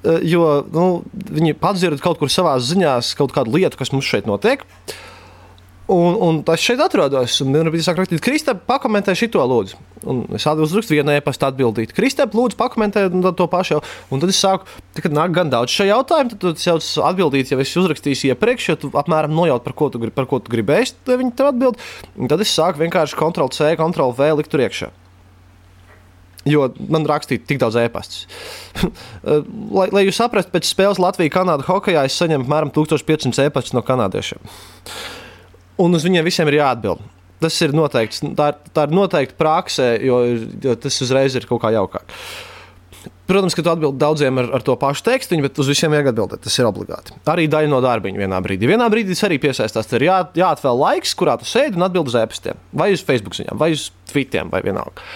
Eh, jo nu, viņi padzird kaut kur savā ziņā kaut kādu lietu, kas mums šeit notiek. Un, un es šeit. Vienā brīdī sāk rakstīt, Kristap, pakomentē šo lūdzu. Un es uzrakstu vienu e-pastu atbildīt. Kristap, lūdzu, pakomentē to pašu. Jau. Un tad es sāku, tad, kad nāk gan daudz šo jautājumu, tad es jau atbildīju, ja es uzrakstīju iepriekš, ja tu apmēram nojaut, par ko tu, par ko tu gribēji, tad viņi tev atbild. Un tad es sāku vienkārši Ctrl C, Ctrl V likt tur iekšā. Jo man rakstīja tik daudz e-pastus. lai, lai jūs saprastu, pēc spēles Latvijas-Canāda hokeja es saņemu apmēram 1500 e-pastus no kanādiešiem. Un uz viņiem visiem ir jāatbild. Tas ir noteikts, tā, ir, tā ir noteikti praksē, jo, jo tas uzreiz ir kaut kā jaukāk. Protams, ka tu atbildi daudziem ar, ar to pašu tekstu, bet uz visiem vajag atbildēt. Tas ir obligāti. Arī daļa no darbiņa vienā brīdī. Vienā brīdī tas arī piesaistās. Tur ir jā, jāatvēl laiks, kurā tu sēdi un atbild uz e-pastiem, vai uz Facebook ziņām, vai uz Twitter, vai vienalga.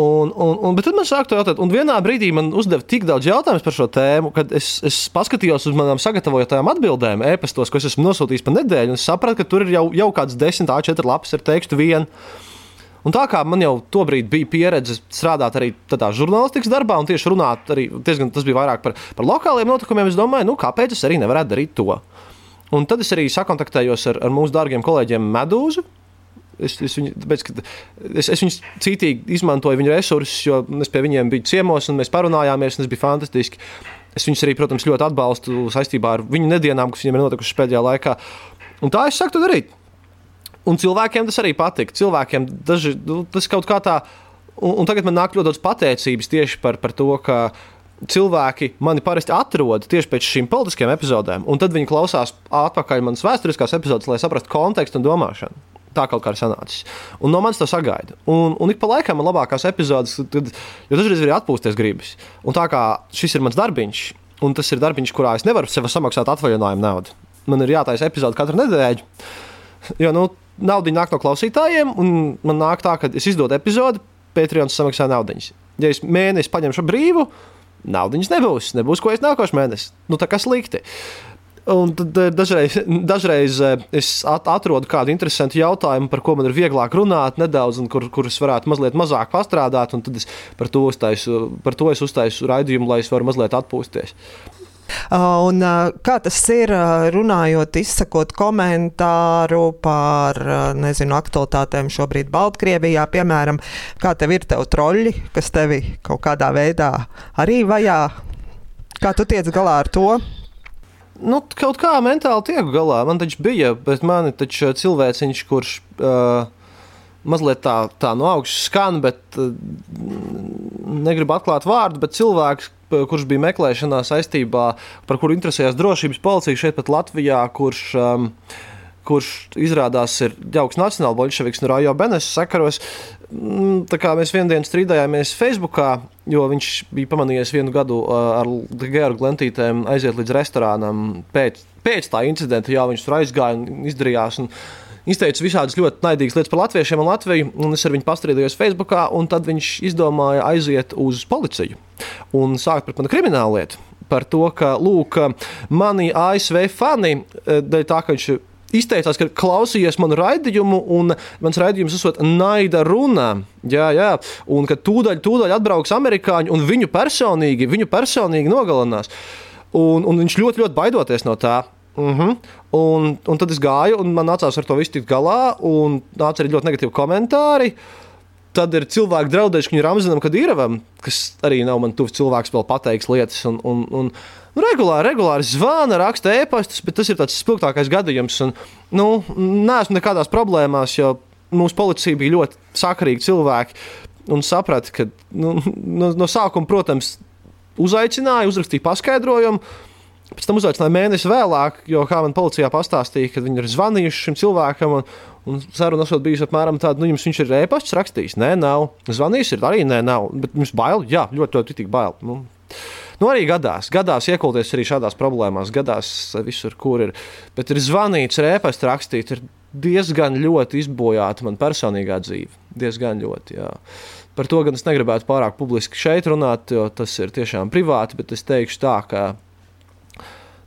Un, un, un, bet tad man sāka jautāt, un vienā brīdī man uzdeva tik daudz jautājumu par šo tēmu, kad es, es paskatījos uz manām sagatavotajām atbildēm, e-pastos, ko es esmu nosūtījis pa nedēļu, un sapratu, ka tur ir jau, jau kāds 10 A4 lapas ar tekstu vienu. Un tā kā man jau tobrīd bija pieredze strādāt arī tādā žurnālistikas darbā, un tieši runāt, arī, diezgan, tas bija vairāk par, par lokāliem notikumiem, es domāju, nu, kāpēc es arī nevarētu darīt to. Un tad es arī sakontaktējos ar, ar mūsu dārgiem kolēģiem Medūzu, Es, es, viņu, tāpēc, es, es viņus cītīgi izmantoju, viņu resursus, jo es pie viņiem biju ciemos un mēs parunājāmies, un tas bija fantastiski. Es viņus arī, protams, ļoti atbalstu saistībā ar viņu nedienām, kas viņiem ir notikušas pēdējā laikā. Un tā es saku, to darīt. Un cilvēkiem tas arī patīk. Cilvēkiem daži, nu, tas kaut kā tā, un, un tagad man nāk ļoti daudz pateicības tieši par, par to, ka cilvēki mani parasti atrod tieši pēc šīm politiskajām epizodēm, un tad viņi klausās atpakaļ manas vēsturiskās epizodes, lai saprastu kontekstu un domāšanu. Tā kaut kā ir sanācis. Un no manis tas sagaida. Un, un ik pa laikam man labākās epizodes, tad, jo dažreiz arī atpūsties gribas. Un tā kā šis ir mans darbiņš, un tas ir darbiņš, kurā es nevaru sev samaksāt atvaļinājumu naudu. man ir jātaisa epizode katru nedēļu. Jo nu, nauda nāk no klausītājiem, un man nāk tā, ka es izdodu epizodi, Patreon samaksā naudas. Ja es mēnesi paņemšu brīvu, naudas nebūs. Nebūs ko es nākošais mēnesis. Nu, tā kā slikti. Un tad eh, dažreiz, dažreiz eh, es atrodu kādu interesantu jautājumu, par ko man ir vieglāk runāt, nedaudz, un kur, kur es varētu mazliet mazāk pastrādāt. Tad es par to uztaisu, par to es uztaisu raidījumu, lai es varu mazliet atpūsties. Uh, un, uh, kā tas ir uh, runājot, izsakot komentāru par nezinu, aktualitātēm šobrīd Baltkrievijā, piemēram, kā tev ir tev troļļi, kas tevi kaut kādā veidā arī vajā? Kā tu tiec galā ar to? Nu, kaut kā mentāli tiek galā. Man taču bija, bet man ir cilvēciņš, kurš uh, mazliet tā, tā no augšas skan, bet uh, negribu atklāt vārdu, bet cilvēks, kurš bija meklēšanā saistībā, par kuru interesējās drošības policija šeit pat Latvijā, kurš, um, kurš izrādās ir jauks nacionāla bolševiks no Rajo Benes sakaros. Mm, tā kā mēs vienā dienā strīdējāmies Facebookā, jo viņš bija pamanījies vienu gadu ar Georgu Lentītēm aiziet līdz restorānam pēc, pēc tā incidenta, jā, viņš tur aizgāja un izdarījās. Un, izteica visādas ļoti naidīgas lietas par latviešiem un Latviju, un es ar viņu pastrīdējos Facebook, un tad viņš izdomāja aiziet uz policiju un sākt par mani kriminālu lietu. Par to, ka lūk, mani ASV fani, dēļ tā, ka viņš izteicās, ka klausījies manu raidījumu, un mans raidījums esot naida runa. Jā, jā, un ka tūdaļ, tūdaļ atbrauks amerikāņi un viņu personīgi, viņu personīgi nogalinās. Un, un viņš ļoti, ļoti baidoties no tā. Uh -huh. un, un tad es gāju, un man nācās ar to visu tikt galā, un nāca arī ļoti negatīvi komentāri. Tad ir cilvēki draudējuši, ir Ramzanam, kad ir Iravam, kas arī nav man tuvs cilvēks, vēl pateiks lietas. Un, un, un, nu, regulāri, regulāri zvana, raksta e-pastus, bet tas ir tas spilgtākais gadījums. Un, nu, neesmu nekādās problēmās, jo mūsu policija bija ļoti sakarīgi cilvēki un saprata, ka nu, no, no sākuma, protams, uzaicināja, uzrakstīja paskaidrojumu. Pēc tam uzaicināja mēnesi vēlāk, jo, kā man policijā pastāstīja, kad viņi ir zvanījuši šim cilvēkam. Un, un saruna esot bijusi apmēram tāda, nu, jums viņš ir e-pasts rakstījis. Nē, nav. Zvanījis ir arī, nē, nav. Bet jums bail? Jā, ļoti, ļoti, ļoti bail. Nu, nu, arī gadās, gadās iekulties arī šādās problēmās, gadās visur, kur ir. Bet ir zvanīts, ir e-pasts rakstīt, ir diezgan ļoti izbojāta man personīgā dzīve. Diezgan ļoti, jā. Par to gan es negribētu pārāk publiski šeit runāt, jo tas ir tiešām privāti, bet es teikšu tā, ka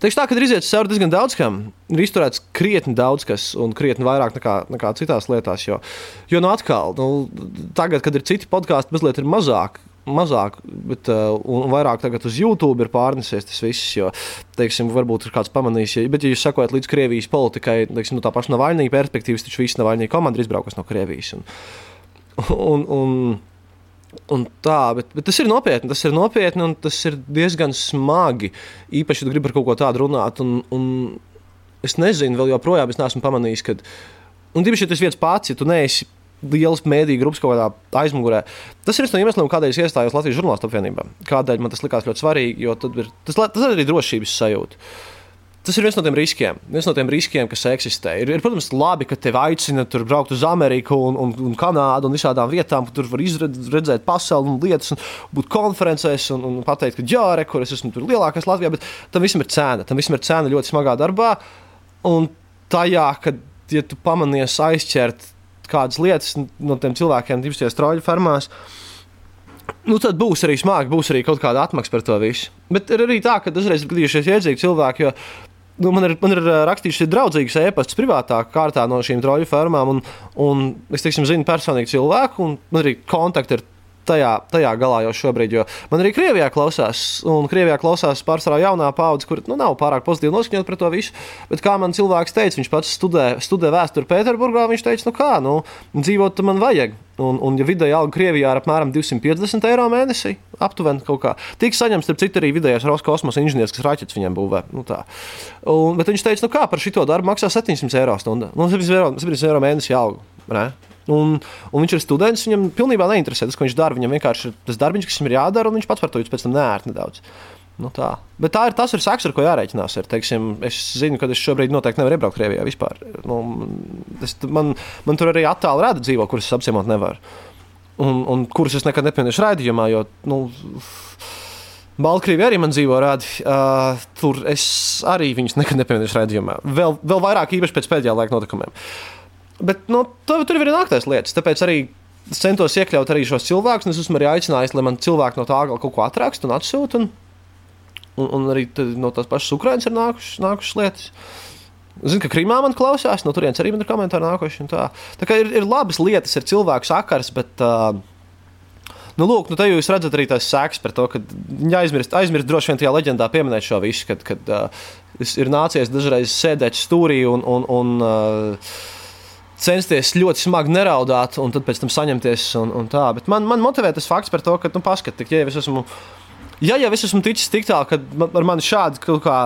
Teikšu tā, ka ir izietis cauri diezgan daudz kam. Ir izturēts krietni daudz kas, un krietni vairāk nekā, nekā citās lietās. Jo, jo nu atkal, nu, tagad, kad ir citi podkāsti, mazliet ir mazāk. Mazāk, bet uh, vairāk tagad uz YouTube ir pārnesies tas viss. Jo, teiksim, varbūt ir kāds pamanījis, ja, bet, ja jūs sekojat līdz Krievijas politikai, teiksim, no tā paša Navaļņī perspektīvas, taču visi Navaļņī komanda ir izbraukusi no Krievijas. Un, un, un, Un tā, bet, bet tas ir nopietni. Tas ir nopietni un tas ir diezgan smagi. Īpaši, ja gribi par kaut ko tādu runāt. Un, un es nezinu, vēl joprojām es neesmu pamanījis, ka. Un tieši tas viens pats, ja tu neesi liels mēdīņu grupas kaut kādā aizmugurē. Tas ir viens no iemesliem, kādēļ es iestājos Latvijas žurnālistu apvienībā. Kādēļ man tas likās ļoti svarīgi, jo ir, tas, tas ir arī drošības sajūta. Tas ir viens no tiem riskiem, viens no tiem riskiem kas eksistē. Ir, ir protams, labi, ka tevi aicina tur braukt uz Ameriku un, un, un Kanādu un visādām vietām, kur tur var redzēt pasauli un lietas, un būt konferencēs un, un pateikt, ka jā, re, kur es esmu tur lielākais Latvijā, bet tam visam ir cena. Tam visam ir cena ļoti smagā darbā. Un tajā, kad ja tu pamanies aizķert kādas lietas no tiem cilvēkiem, divas troļu fermās, Nu, tad būs arī smagi, būs arī kaut kāda atmaksa par to visu. Bet ir arī tā, ka dažreiz ir gadījušies iedzīgi cilvēki, jo Nu, man, ir, man ir rakstījuši draudzīgas e-pastas privātā kārtā no šīm troļu fermām, un, un es teiksim, zinu personīgi cilvēku, un man arī kontakti ir tajā, tajā galā jau šobrīd. Jo man arī Krievijā klausās, un Krievijā klausās pārsvarā jaunā paudze, kur nu, nav pārāk pozitīvi noskaņot par to visu. Bet kā man cilvēks teica, viņš pats studē, studē vēsturi Pēterburgā, viņš teica, nu kā, nu, dzīvot man vajag. Un, un ja vidēji alga Krievijā ir apmēram 250 eiro mēnesī, aptuveni kaut kā, tika saņemts, starp citu, arī vidējais Roskosmosa inženieris, kas raķetes viņam būvē. Nu, tā. un, bet viņš teica, nu kā par šo darbu maksā 700 eiro stundu. Nu, 700 eiro, 700 eiro mēnesī alga. Ne? Un, un viņš ir students, viņam pilnībā neinteresē tas, ko viņš dara. Viņam vienkārši ir tas darbs, kas viņam ir jādara, un viņš pats par to jūtas pēc tam nērti nedaudz. Nu tā. Bet tā ir tas ir saks, ar ko jārēķinās. Ir, teiksim, es zinu, ka es šobrīd noteikti nevaru iebraukt Krievijā vispār. Nu, es, man, man tur arī attāli rāda dzīvo, kuras es apciemot nevaru. Un, un kuras es nekad nepieminēšu raidījumā, jo nu, Baltkrievija arī man dzīvo rādi. Uh, tur es arī viņus nekad nepieminēšu redzējumā. Vēl, vēl vairāk īpaši pēc pēdējā laika notikumiem. Bet nu, tur, tur ir nāktais lietas. Tāpēc arī es centos iekļaut arī šos cilvēkus. Es esmu arī aicinājis, lai man cilvēki no tā gala kaut ko atraksta un atsūta. Un, un, un arī no tās pašas Ukraiņas ir nākušas, nākušas lietas. Zinu, ka Krimā man klausās, no turienes arī man ir komentāri nākuši. Tā, tā kā ir, ir labas lietas, ir cilvēku sakars, bet uh, Nu, lūk, nu, te jūs redzat arī tās sēklas par to, ka aizmirst, aizmirst droši vien tajā leģendā pieminēt šo visu, kad, kad uh, ir nācies dažreiz sēdēt stūrī un, un, un uh, censties ļoti smagi neraudāt, un pēc tam saņemties. Un, un tā. Bet man, man motivē tas fakts par to, ka, nu, paskatīt, ja jau es esmu, ja jau es esmu ticis tik tālu, ka ar mani šādi kaut kā,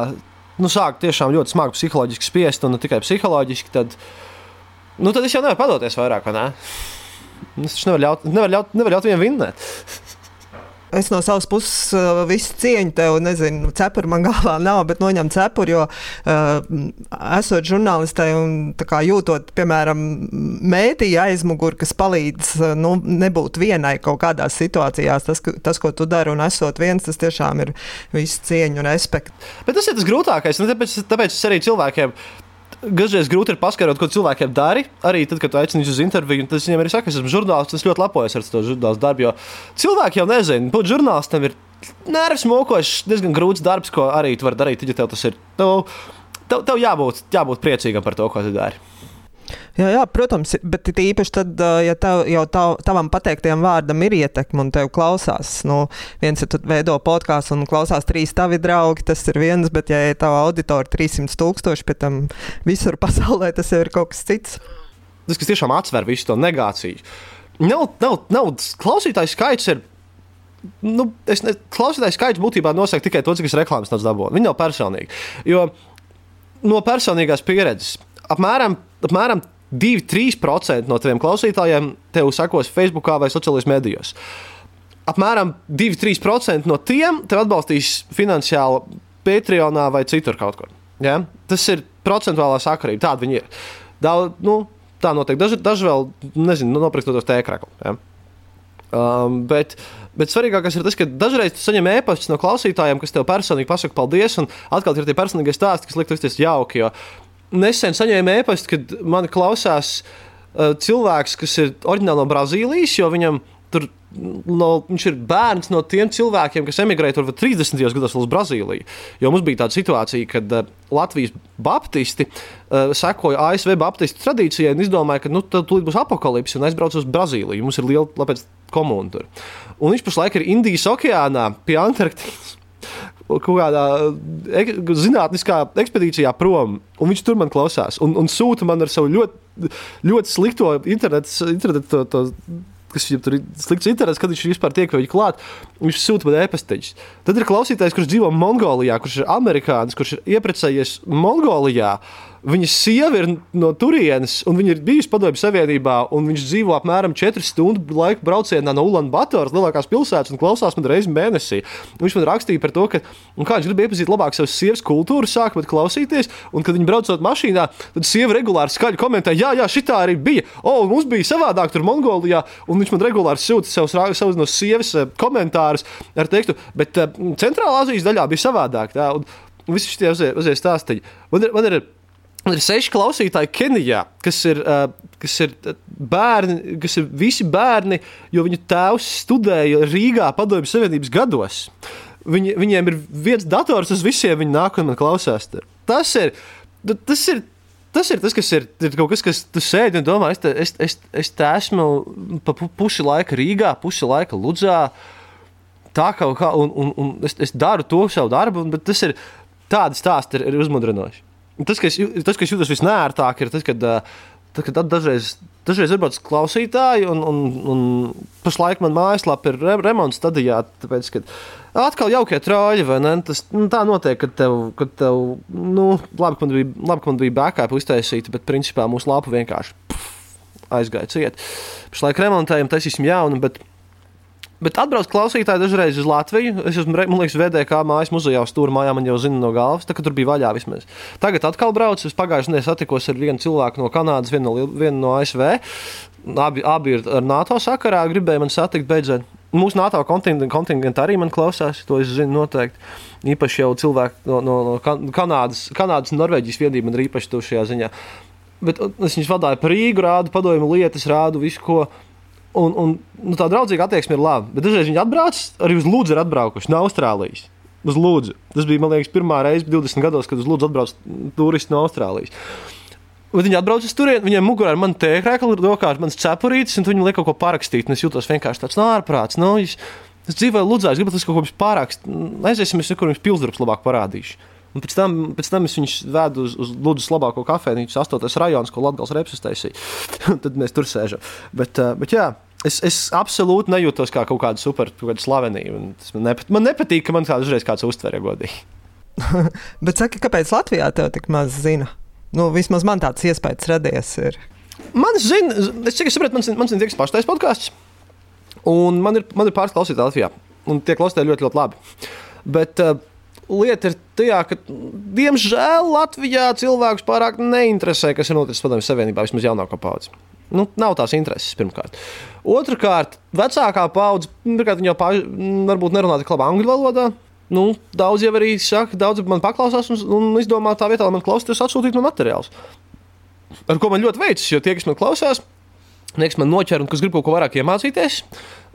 nu, sāk tiešām ļoti smagi psiholoģiski spiest, un ne tikai psiholoģiski, tad, nu, tad es jau nevaru padoties vairāk, vai ne? Es nevaru ļaut, nevar ļaut, nevar ļaut viņiem vinnēt. Es no savas puses uh, visu cieņu tev, nezinu, cepuri man galvā nav, bet noņem cepuri, jo uh, esot žurnālistai un kā, jūtot, piemēram, mētīja aizmuguri, kas palīdz uh, nu, nebūt vienai kaut kādās situācijās, tas, tas, ko tu dari un esot viens, tas tiešām ir visu cieņu un respektu. Bet tas ir tas grūtākais, nu, tāpēc, tāpēc es arī cilvēkiem Dažreiz grūti ir paskaidrot, ko cilvēkiem dari. Arī tad, kad aicinu uz interviju, tas viņiem arī saka, es esmu žurnālists. Es ļoti lepojos ar to žurnālistu darbu. Jo cilvēki jau nezina, būt žurnālistam ir nervs mokošs, diezgan grūts darbs, ko arī tu vari darīt. Ja tev tas ir, tev, tev, tev jābūt, jābūt priecīgam par to, ko tu dari. Jā, jā, protams, bet īpaši tad, ja tev, jau tav, tavam pateiktiem vārdam ir ietekme un tev klausās, nu, viens ir veido podkāstu un klausās trīs tavi draugi, tas ir viens, bet ja ir tava auditorija 300 tūkstoši, pēc tam visur pasaulē tas ir kaut kas cits. Tas, kas tiešām atsver visu to negāciju. Nav, nav, nav klausītāju skaits ir nu, es ne, klausītāju skaits būtībā nosaka tikai to, cik es reklāmas tāds dabūju. Viņi nav personīgi. Jo no personīgās pieredzes apmēram, apmēram 2-3% no taviem klausītājiem tev sekos Facebook vai sociālajos medijos. Apmēram 2-3% no tiem tev atbalstīs finansiāli Patreonā vai citur kaut kur. Ja? Tas ir procentuālā sakarība, tāda viņi ir. Daudz, nu, tā notiek. Daži, daži vēl, nezinu, nu, nopirkt tos tēkraku. Ja? Um, bet, bet svarīgākais ir tas, ka dažreiz tu saņem e-pastus no klausītājiem, kas tev personīgi pasaka paldies, un atkal ir tie personīgie stāsti, kas liek justies jauki. Jo nesen saņēmu e-pastu, kad man klausās uh, cilvēks, kas ir oriģināli no Brazīlijas, jo viņam tur no, viņš ir bērns no tiem cilvēkiem, kas emigrēja tur 30. gados uz Brazīliju. Jo mums bija tāda situācija, kad uh, Latvijas baptisti uh, sekoja ASV baptistu tradīcijai un izdomāja, ka nu, tad būs apakalipse un aizbrauc uz Brazīliju. Mums ir liela komuna tur. Un viņš pašlaik ir Indijas okeānā pie Antarktīdas kaut kādā ek, zinātniskā ekspedīcijā prom, un viņš tur man klausās un, un sūta man ar savu ļoti, ļoti slikto internetu. internetu to, to, kas viņam tur ir slikts internets, kad viņš vispār tiek viņu klāt. Viņš sūta man e-pasteņus. Tad ir klausītājs, kurš dzīvo Mongolijā, kurš ir amerikānis, kurš ir iepriecējies Mongolijā. Viņa sieva ir no turienes, un viņa ir bijusi Padomju Savienībā, un viņš dzīvo apmēram 4 stundu laika braucienā no Ulanbatoras, lielākās pilsētas, un klausās man reizi mēnesī. Viņš man rakstīja par to, ka viņš grib iepazīt labāk savas sievas kultūru, sākot klausīties, un kad viņi braucot mašīnā, tad sieva regulāri skaļi komentē, jā, jā, šī tā arī bija. O, mums bija savādāk tur Mongolijā, un viņš man regulāri sūta savus, savus no sievas eh, komentārus ar tekstu, bet uh, Centrālā Azijas daļā bija savādāk. Tā, un, Visi šie uzies stāstīja. Man ir, man ir ir seši klausītāji Kenijā, kas ir, uh, kas ir bērni, kas ir visi bērni, jo viņu tēvs studēja Rīgā Padomju Savienības gados. Viņi, viņiem ir viens dators uz visiem, viņi nāk un klausās. Tas ir, tas ir tas ir tas, kas ir, ir kaut kas, kas tu sēdi un domā, es te, es, es, es te esmu pa pusi laika Rīgā, pusi laika Ludzā. Tā kā un, un, un es, es daru to savu darbu, bet tas ir tāds stāsts, ir, ir uzmundrinoši. Tas, kas, tas, kas jūtas visnērtāk, ir tas, kad, tad, kad dažreiz, dažreiz ir bijis klausītāji, un, un, un pašlaik man mājaslapā ir re, remonts stadijā. Tāpēc, kad atkal jaukie trāļi, vai ne? Tas nu, tā notiek, kad tev, kad tev nu, labi, ka man bija, labi, ka man bija backup uztaisīta, bet principā mūsu lapa vienkārši puf, aizgāja ciet. Pašlaik remontējam, taisīsim jaunu. Bet, Bet atbrauc klausītāji dažreiz uz Latviju. Es esmu, man liekas, VDK mājas muzejā uz stūra mājā, man jau zina no galvas, tā, ka tur bija vaļā vismaz. Tagad atkal braucu. Es pagājušajā nedēļā satikos ar vienu cilvēku no Kanādas, vienu no, vienu no ASV. Abi, abi ir ar NATO sakarā, gribēja man satikt beidzot. Mūsu NATO kontingentā arī man klausās, to es zinu noteikti. Īpaši jau cilvēki no, no, no Kanādas, Kanādas un Norvēģijas viedība man ir īpaši tuvu šajā ziņā. Bet es viņus vadīju par Rīgu, rādu padomu lietas, rādu visu, ko. Un, un nu, tā draudzīga attieksme ir laba. Bet dažreiz viņi atbrauc, arī uz Lūdzu ir atbraukuši no Austrālijas. Uz Lūdzu. Tas bija, man liekas, pirmā reize 20 gados, kad uz Lūdzu atbrauc turisti no Austrālijas. Un viņi atbrauc uz turieni, viņiem mugurā ir mana tēkļa, rokā ir mans cepurītis, un viņi liek kaut ko parakstīt. Es jūtos vienkārši tāds ārprāts. Nu, es, es dzīvoju Ludzā, es gribu tas kaut ko parakstīt. Aiziesim, es nekur jums pilsdarbs labāk parādīšu. Un pēc tam, pēc tam es viņus vedu uz, uz Ludus labāko kafejnīcu, 8. rajonus, ko Latvijas reps uztaisīja. Tad mēs tur sēžam. Bet, bet jā, Es, es absolūti nejūtos kā kaut kāda super kaut slavenība. Man, nepat, man nepatīk, ka man kādreiz kāds uztver, ja godīgi. Bet saki, kāpēc Latvijā tev tik maz zina? Nu, vismaz man tāds iespējas radies. Ir. Man zina, es cik es saprotu, man, man ir tikai pašais podkāsts. Un man ir, man ir pāris klausītāji Latvijā. Un tie klausītāji ļoti, ļoti labi. Bet uh, lieta ir tajā, ka, diemžēl, Latvijā cilvēkus pārāk neinteresē, kas ir noticis Padomju Savienībā, vismaz jaunākā paudze. Nu, nav tās intereses, pirmkārt. Otrakārt, vecākā paudze, pirmkārt, jau pār, varbūt nerunā tik labi angļu valodā. Nu, daudz jau arī saka, daudz man paklausās un, un izdomā tā vietā, lai man klausītos, atsūtīt man materiālus. Ar ko man ļoti veicas, jo tie, kas man klausās, liekas, man noķer un kas grib kaut ko vairāk iemācīties.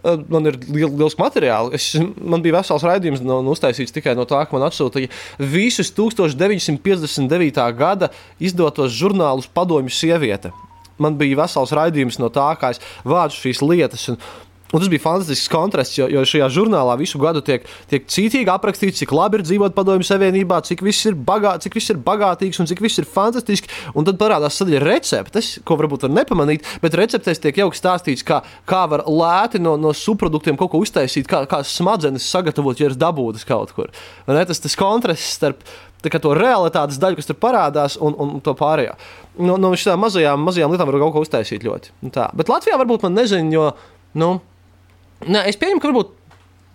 Eh, man ir liels, liels materiāls. Es, man bija vesels raidījums no, no uztaisīts tikai no tā, ka man atsūtīja visus 1959. gada izdotos žurnālus Padomju sieviete. Man bija vesels raidījums no tā, kā es vācu šīs lietas. Un, Un tas bija fantastisks kontrasts, jo, jo šajā žurnālā visu gadu tiek, tiek cītīgi aprakstīts, cik labi ir dzīvot padomju savienībā, cik viss ir, bagā, cik viss ir bagātīgs un cik viss ir fantastiski. Un tad parādās sadaļa receptes, ko varbūt var nepamanīt, bet receptēs tiek jauki stāstīts, kā, kā var lēti no, no subproduktiem kaut ko uztaisīt, kā, kā smadzenes sagatavot, ja ir dabūtas kaut kur. Un, ne, tas, tas kontrasts starp to realitātes daļu, kas tur parādās, un, un to pārējo. No, no šīm mazajām, mazajām lietām var kaut ko uztaisīt ļoti. Tā. Bet Latvijā varbūt man nezinu, jo. Nu, Nē, es pieņemu, ka varbūt.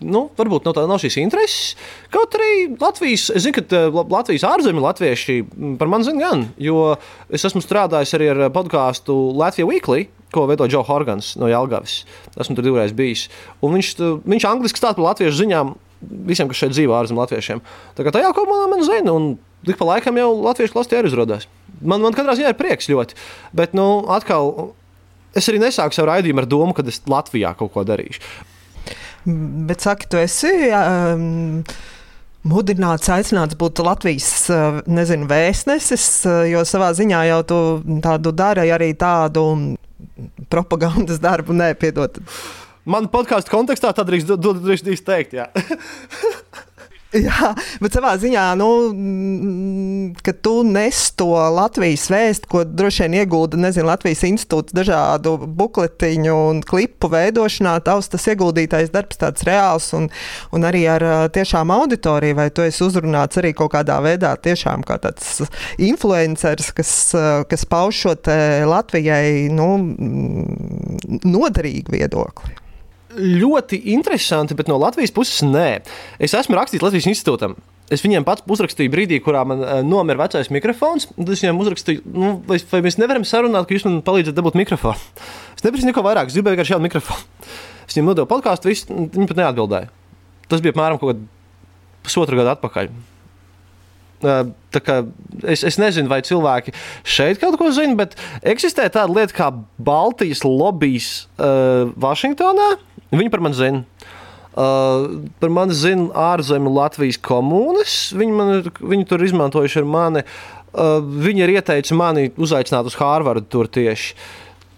Nu, varbūt nav, tā, nav šīs intereses. Kaut arī Latvijas, es zinu, ka Latvijas ārzemju latvieši par mani zina gan, jo es esmu strādājis arī ar podkāstu Latvijas Weekly, ko veido Joe Horgans no Jālgavas. Esmu tur divreiz bijis. Un viņš, viņš angliski stāsta par latviešu ziņām visiem, kas šeit dzīvo ārzemju latviešiem. Tā kā tajā kādā man zina, un tik pa laikam jau latviešu klāstī arī uzrādās. Man, man katrā ziņā ir prieks ļoti. Bet, nu, atkal es arī nesāku savu raidījumu ar domu, ka es Latvijā kaut ko darīšu. Bet saki, tu esi. Um... Mudināts, aicināts būt Latvijas nezinu, vēstnesis, jo savā ziņā jau tu tādu dari arī tādu propagandas darbu, nepiedod. Man podkāstu kontekstā tā drīkst, drīkst teikt, jā. Jā, bet savā ziņā, nu, mm, ka tu nes to Latvijas vēstu, ko droši vien iegūda nezinu, Latvijas institūts dažādu bukletiņu un klipu veidošanā, tavs tas ieguldītais darbs tāds reāls un, un arī ar tiešām auditoriju, vai tu esi uzrunāts arī kaut kādā veidā tiešām kā tāds influenceris, kas, kas pauž šo Latvijai nu, noderīgu viedokli ļoti interesanti, bet no Latvijas puses nē. Es esmu rakstījis Latvijas institūtam. Es viņiem pats uzrakstīju brīdī, kurā man uh, nomira vecais mikrofons. Tad es viņiem uzrakstīju, nu, vai, vai mēs nevaram sarunāt, ka jūs man palīdzat dabūt mikrofonu. Es neprasīju neko vairāk, es gribēju vienkārši šādu mikrofonu. Es viņiem nodevu podkāstu, viņi pat neatbildēja. Tas bija apmēram kaut kāds pusotru gadu atpakaļ. Uh, es, es nezinu, vai cilvēki šeit kaut ko zina, bet eksistē tāda lieta kā Baltijas lobbyis uh, Vašingtonā. Viņi par mani zina. Uh, par mani zina ārzemju Latvijas komunas. Viņi, man, viņi tur izmantojuši ar mani. Uh, viņi ir ieteicis mani uzaicināt uz Hārvardu tur tieši.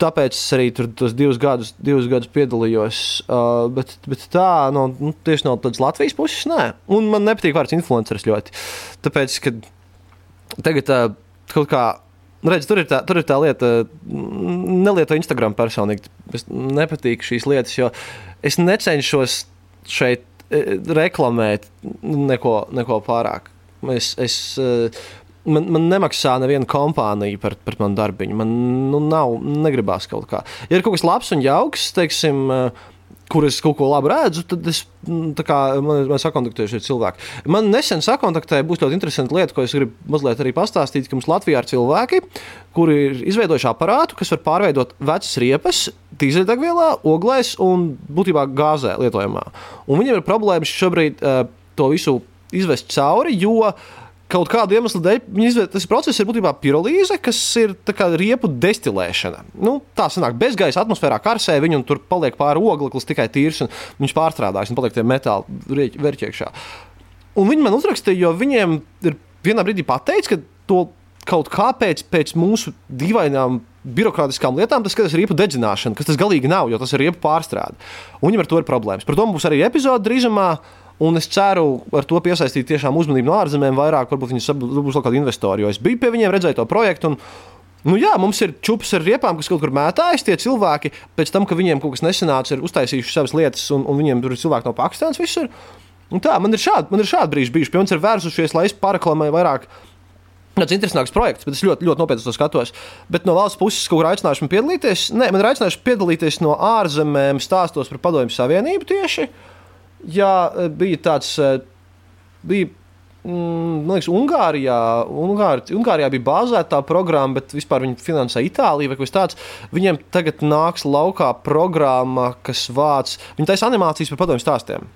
Tāpēc es arī tur tos divus gadus, divus gadus piedalījos. Uh, bet, bet tā, no, nu, tieši no Latvijas puses, nē. Un man nepatīk vārds influenceris ļoti. Tāpēc, ka tagad uh, kaut kā Redz, tur, ir tā, tur ir tā lieta, nelieto Instagram personīgi. Es nepatīk šīs lietas, jo es necenšos šeit e, reklamēt neko, neko pārāk. Es, es, e, man, man nemaksā neviena kompānija par, par manu darbiņu. Man nu, nav, negribās kaut kā. Ja ir kaut kas labs un jauks, teiksim, e, kur es kaut ko labu redzu, tad es, mm, kā, man, man sakontaktēju šie cilvēki. Man nesen sakontaktēja, būs ļoti interesanti lieta, ko es gribu mazliet arī pastāstīt, ka mums Latvijā ir cilvēki, kuri ir izveidojuši aparātu, kas var pārveidot vecas riepas, tīzeļdegvielā, oglēs un būtībā gāzē lietojamā. Un viņiem ir problēmas šobrīd uh, to visu izvest cauri, jo uh, kaut kādu iemeslu dēļ tas process ir būtībā pirolīze, kas ir riepu destilēšana. Nu, tā sanāk, bezgaisa atmosfērā karsē viņu un tur paliek pāri ogleklis tikai tīrs, un viņš pārstrādājas un paliek tie metāli vērķi iekšā. Un viņi man uzrakstīja, jo viņiem ir vienā brīdī pateicis, ka to kaut kāpēc pēc mūsu dīvainām birokrātiskām lietām, tas ir riepu dedzināšana, kas tas galīgi nav, jo tas ir riepu pārstrāde. Un viņam ar to ir problēmas. Par to mums arī epizode drīzumā. Un es ceru ar to piesaistīt tiešām uzmanību no ārzemēm, vairāk varbūt viņi būs kaut kādi investori. Jo es biju pie viņiem, redzēju to projektu. Un, Nu, jā, mums ir čūpas ar riepām, kas kaut kur mētājas. Tie cilvēki, pēc tam, ka viņiem kaut kas nesanāca, ir uztaisījuši savas lietas, un, un viņiem tur ir cilvēki no Pakistānas visur. Un tā, man ir šādi, man ir šādi brīži bijuši. Pilns ir vērsušies, lai es paraklamēju vairāk. Ir interesants projekts, bet es ļoti, ļoti nopietni to skatos. Bet no valsts puses, kur aicinājuši man piedalīties, nē, man ir aicinājuši piedalīties no ārzemēm stāstos par Padomju Savienību tieši. Jā, e, bija tāds. E, bija, mm, man liekas, Ungārijā, Ungāri, Ungārijā bija bāzēta tā programma, bet vispār viņi finansē Itāliju vai kas tāds. Viņiem tagad nāks laukā programma, kas vāc. Viņi taisa animācijas par padomju stāstiem.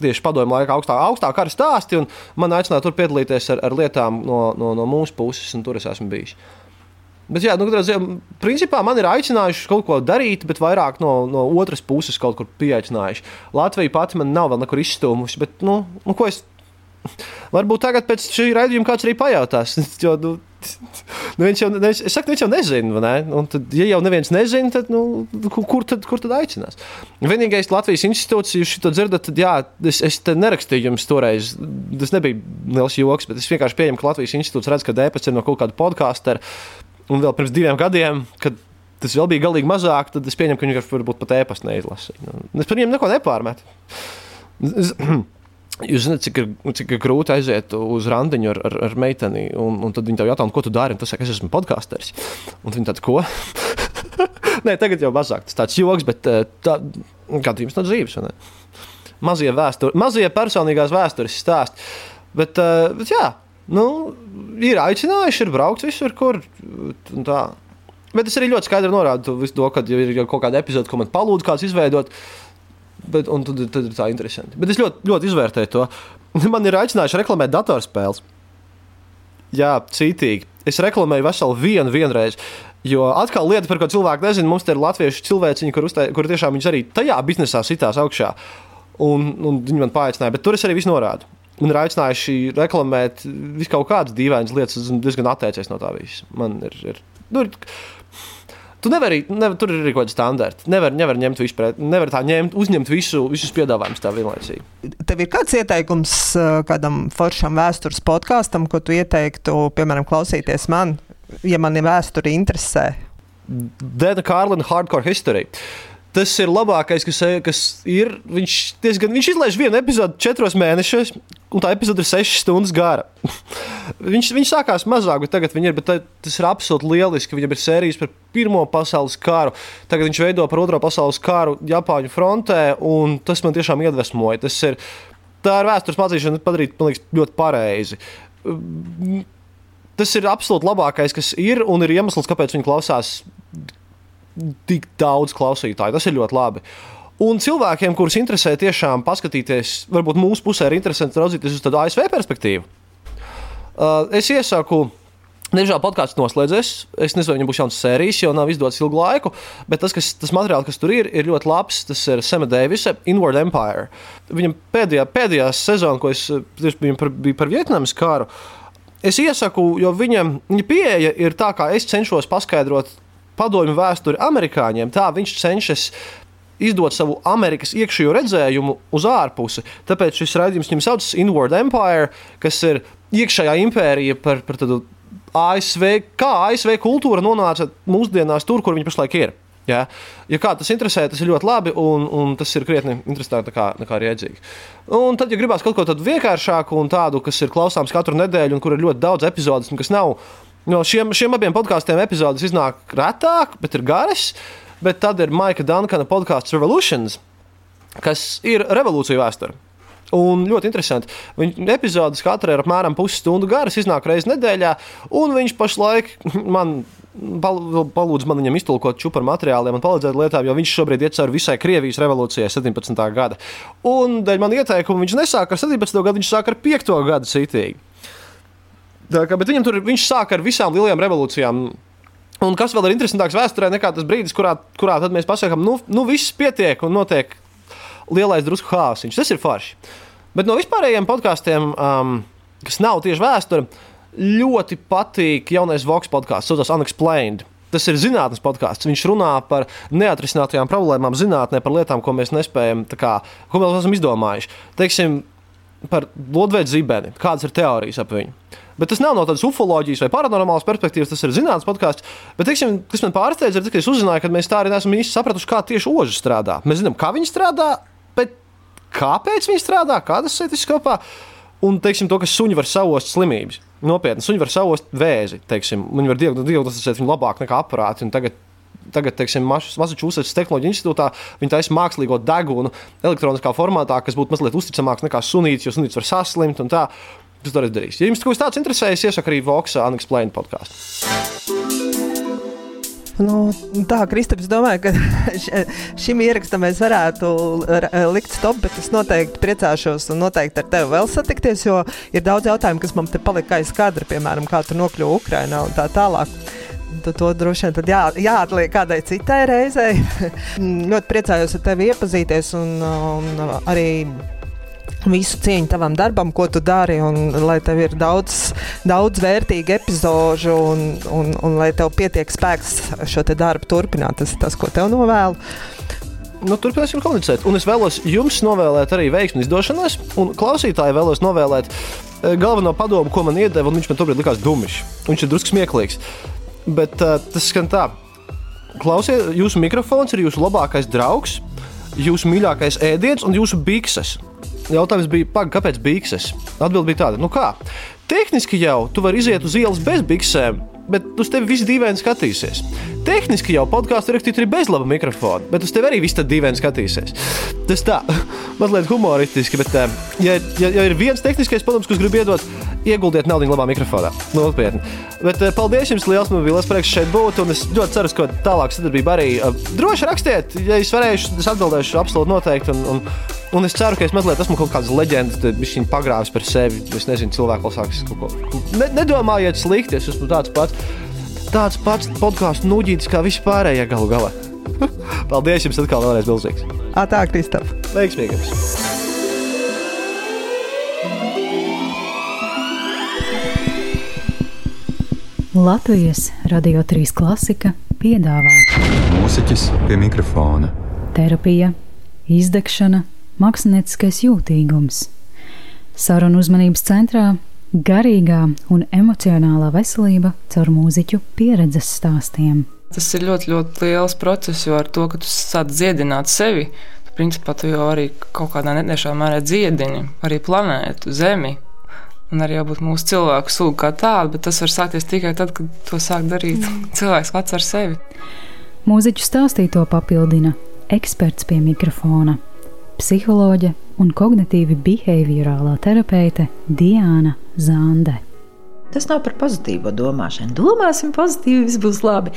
Tieši padomju laikā augstā, augstā kara stāsti, man aicināja tur piedalīties ar, ar lietām no, no, no mūsu puses, un tur es esmu bijis. Bet, jā, nu, ziņā, principā man ir aicinājuši kaut ko darīt, bet vairāk no, no otras puses kaut kur pieaicinājuši. Latvija pati man nav vēl nekur izstūmusi, bet, nu, nu ko es. Varbūt tagad pēc šī raidījuma kāds arī pajautās. Jo, nu, Neviens jau, neviens, es saku, neviens jau nezina, ne? un tad, ja jau neviens nezina, tad, nu, kur, tad, kur tad aicinās? Vienīgais Latvijas institūts, jūs to dzirdat, tad jā, es, es te nerakstīju jums toreiz, tas nebija liels joks, bet es vienkārši pieņemu, ka Latvijas institūts redz, ka DPS ir no kaut kāda podkāsta Un vēl pirms diviem gadiem, kad tas vēl bija galīgi mazāk, tad es pieņemu, ka viņi varbūt pat ēpastu neizlasīja. Nu, es par viņiem neko nepārmetu. Jūs zināt, cik ir, cik ir grūti aiziet uz randiņu ar, ar, ar meiteni, un, un tad viņi tev jautā, ko tu dari. Tu saki, es esmu podkāsteris. Un viņi tādu ko? Nē, tagad jau mazāk tas tāds joks, bet eh, tā gadījums no dzīves. Mazie, vēstur, mazie personīgās vēstures stāsti. Bet, eh, bet jā, Nu, ir aicinājuši, ir braukts visur, kur. Bet es arī ļoti skaidri norādu to, ka ir kaut kāda epizode, ko man palūdz kāds izveidot. Bet, tad, tad ir tā interesanti. Bet es ļoti, ļoti izvērtēju to. Man ir aicinājuši reklamēt datorspēles. Jā, cītīgi. Es reklamēju veselu vienu vienreiz. Jo atkal lieta, par ko cilvēki nezina, mums ir latviešu cilvēciņi, kur, uztai, kur tiešām viņi arī tajā biznesā sitās augšā. Un, un viņi man paaicināja, bet tur es arī visu norādu un ir aicinājuši reklamēt visu kaut kādas dīvainas lietas. Es esmu diezgan atteicies no tā visa. Man ir. ir, nu, ir Tu nevari, nevar, tur ir arī kaut kāda standarta. Nevar, nevar ņemt visu, pret, nevar tā ņemt, uzņemt visu, visus piedāvājumus tā vienlaicīgi. Tev ir kāds ieteikums uh, kādam foršam vēstures podkāstam, ko tu ieteiktu, piemēram, klausīties man, ja man ir vēsture interesē? Dēna Kārlina Hardcore History. Uh, Tas ir labākais, kas, kas ir. Viņš, diezgan, viņš izlaiž vienu epizodi četros mēnešos, un tā epizode ir sešas stundas gara. viņš, viņš sākās mazāk, bet tagad ir, bet tā, tas ir absolūti lieliski. Viņam ir sērijas par Pirmo pasaules karu. Tagad viņš veido par Otro pasaules karu Japāņu frontē, un tas man tiešām iedvesmoja. Tas ir, tā ir vēstures mācīšana padarīt liekas, ļoti pareizi. Tas ir absolūti labākais, kas ir, un ir iemesls, kāpēc viņi klausās tik daudz klausītāju. Tas ir ļoti labi. Un cilvēkiem, kurus interesē tiešām paskatīties, varbūt mūsu pusē ir interesanti raudzīties uz tādu ASV perspektīvu. Uh, es iesaku. Diemžēl podkāsts noslēdzies. Es nezinu, vai viņam būs jauns sērijas, jo nav izdodas ilgu laiku. Bet tas, kas, tas materiāls, kas tur ir, ir ļoti labs. Tas ir Sema Davisa, Inward Empire. Viņam pēdējā, pēdējā sezonā, ko es biju par, biju par Vietnamas karu, es iesaku, jo viņam viņa pieeja ir tā, kā es cenšos paskaidrot padomju vēsturi amerikāņiem, tā viņš cenšas izdot savu Amerikas iekšējo redzējumu uz ārpusi. Tāpēc šis raidījums viņam saucas Inward Empire, kas ir iekšējā impērija par, par tādu ASV, kā ASV kultūra nonāca mūsdienās tur, kur viņa pašlaik ir. Ja? ja kā tas interesē, tas ir ļoti labi, un, un tas ir krietni interesantāk nekā, nekā rēdzīgi. Un tad, ja gribās kaut ko tādu vienkāršāku un tādu, kas ir klausāms katru nedēļu, un kur ir ļoti daudz epizodes, un kas nav No šiem, šiem abiem podkāstiem epizodes iznāk retāk, bet ir garas. Bet tad ir Maika Dunkana podkāsts Revolutions. kas ir revolūcija vēsture. Un ļoti interesanti. Viņa epizodes katra ir apmēram pusstundu garas, iznāk reizes nedēļā, un viņš pašlaik man palūdz man viņam iztulkot čūpu ar materiāliem un palīdzēt lietām, jo viņš šobrīd iet cauri visai Krievijas revolūcijai 17. gada. Un dēļ man ieteikumu viņš nesāk ar 17. gadu, viņš sāk ar 5. gadu citīgi. Kā, bet viņam tur viņš sāk ar visām lielajām revolūcijām. Un kas vēl ir interesantāks vēsturē nekā tas brīdis, kurā, kurā mēs pasakām, nu, nu viss pietiek un notiek lielais drusku hāsiņš. Tas ir forši. Bet no vispārējiem podkāstiem, um, kas nav tieši vēsture, ļoti patīk jaunais Vox podkāsts, saucās Unexplained. Tas ir zinātnīs podkāsts. Viņš runā par neatrisinātajām problēmām zinātnē, par lietām, ko mēs nespējam, kā, ko mēs esam izdomājuši. Teiksim, par lodveidu zibeni, kādas ir teorijas ap viņu. Bet tas nav no tādas ufoloģijas vai paranormālas perspektīvas, tas ir zinātnīs podkāsts. Bet, teiksim, kas man pārsteidza, ir tas, ka es uzzināju, ka mēs tā arī neesam īsti sapratuši, kā tieši oži strādā. Mēs zinām, kā viņi strādā, bet kāpēc viņi strādā, kā tas ir kopā. Un teiksim, to, ka suņi var savost slimības. Nopietni, suņi var savost vēzi. Teiksim. Viņi var diagnosticēt viņu labāk nekā aparāti. Tagad teiksim, Massachusetts Tehnoloģija institūtā viņi taisa mākslīgo degunu elektroniskā formātā, kas būtu mazliet uzticamāks nekā sunīts, jo sunīts var saslimt tā. Tas to darīs. Ja jums kaut kas tāds interesējas, iesaku arī Voxa Unexplained podkāstu. Nu, tā, Kristap, es domāju, ka šim ierakstam mēs varētu likt stop, bet es noteikti priecāšos un noteikti ar tevi vēl satikties, jo ir daudz jautājumu, kas man te palika aiz kadra, piemēram, kā tu nokļuvi Ukrainā un tā tālāk. To, to droši vien jā, jāatliek kādai citai reizei. ļoti priecājos ar tevi iepazīties un, un arī visu cieņu tavam darbam, ko tu dari, un lai tev ir daudz, daudz vērtīgu epizodu, un, un, un lai tev pietiek spēks šo darbu turpināt. Tas ir tas, ko tev novēlu. Nu, turpināsim komunicēt. Un es vēlos jums novēlēt arī veiksmu izdošanās, un klausītāji vēlos novēlēt eh, galveno padomu, ko man iedeva, un viņš man tobrīd likās dumišs. Viņš ir drusku smieklīgs. Bet uh, tas skan tā. Klausiet, jūsu mikrofons ir jūsu labākais draugs, jūsu mīļākais ēdiens un jūsu bikses. Jautājums bija, pag, kāpēc bikses? Atbilde bija tāda, nu kā? Tehniski jau tu vari iziet uz ielas bez biksēm, bet uz tevi viss dīvaini skatīsies. Tehniski jau podkāstu rakstīt arī bez laba mikrofona, bet uz tevi arī viss tad dīvaini skatīsies. Tas tā, mazliet humoristiski, bet eh, ja, ja, ja ir viens tehniskais padoms, kas grib iedot, ieguldiet naudu labā mikrofonā. Nopietni. Bet eh, paldies jums liels, man bija liels prieks šeit būt, un es ļoti ceru, ka tālāk sadarbība arī eh, droši rakstiet, ja es varēšu, es atbildēšu absolūti noteikti. Un, un, Un es ceru, ka es mazliet esmu kaut kādas leģendas, tad viņš ir pagrāvis par sevi. Es nezinu, cilvēku sāks kaut ko. Ne, nedomājiet slikti, es esmu tāds pats. Tāds pats podkāstu nūģītis kā vispārējie galu galā. Paldies jums atkal vēlreiz milzīgs. Tā, Kristap. Veiksmīgums. Latvijas Radio 3 klasika piedāvā mūziķis pie mikrofona, terapija, izdegšana mākslinieckais jūtīgums. Sarunu uzmanības centrā - garīgā un emocionālā veselība caur mūziķu pieredzes stāstiem. Tas ir ļoti, ļoti liels process, jo ar to, ka tu sāc dziedināt sevi, tu, principā tu jau arī kaut kādā netiešā mērā dziedini arī planētu, Zemi. Un arī jābūt mūsu cilvēku sūga kā tāda, bet tas var sākties tikai tad, kad to sāk darīt mm. cilvēks pats ar sevi. Mūziķu stāstīto papildina eksperts pie mikrofona psiholoģe un kognitīvi behaviorālā terapeite Diana Zande. Tas nav par pozitīvo domāšanu. Domāsim pozitīvi, viss būs labi.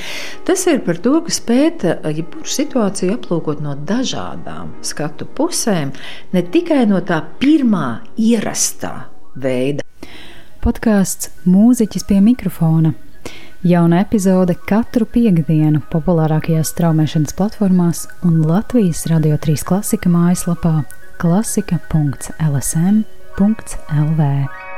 Tas ir par to, ka spēt eh, jebkuru situāciju aplūkot no dažādām skatu pusēm, ne tikai no tā pirmā ierastā veida. Podkāsts Mūziķis pie mikrofona Jauna epizode katru piekdienu populārākajās straumēšanas platformās un Latvijas Radio 3 klasika mājaslapā klasika.lsm.lv.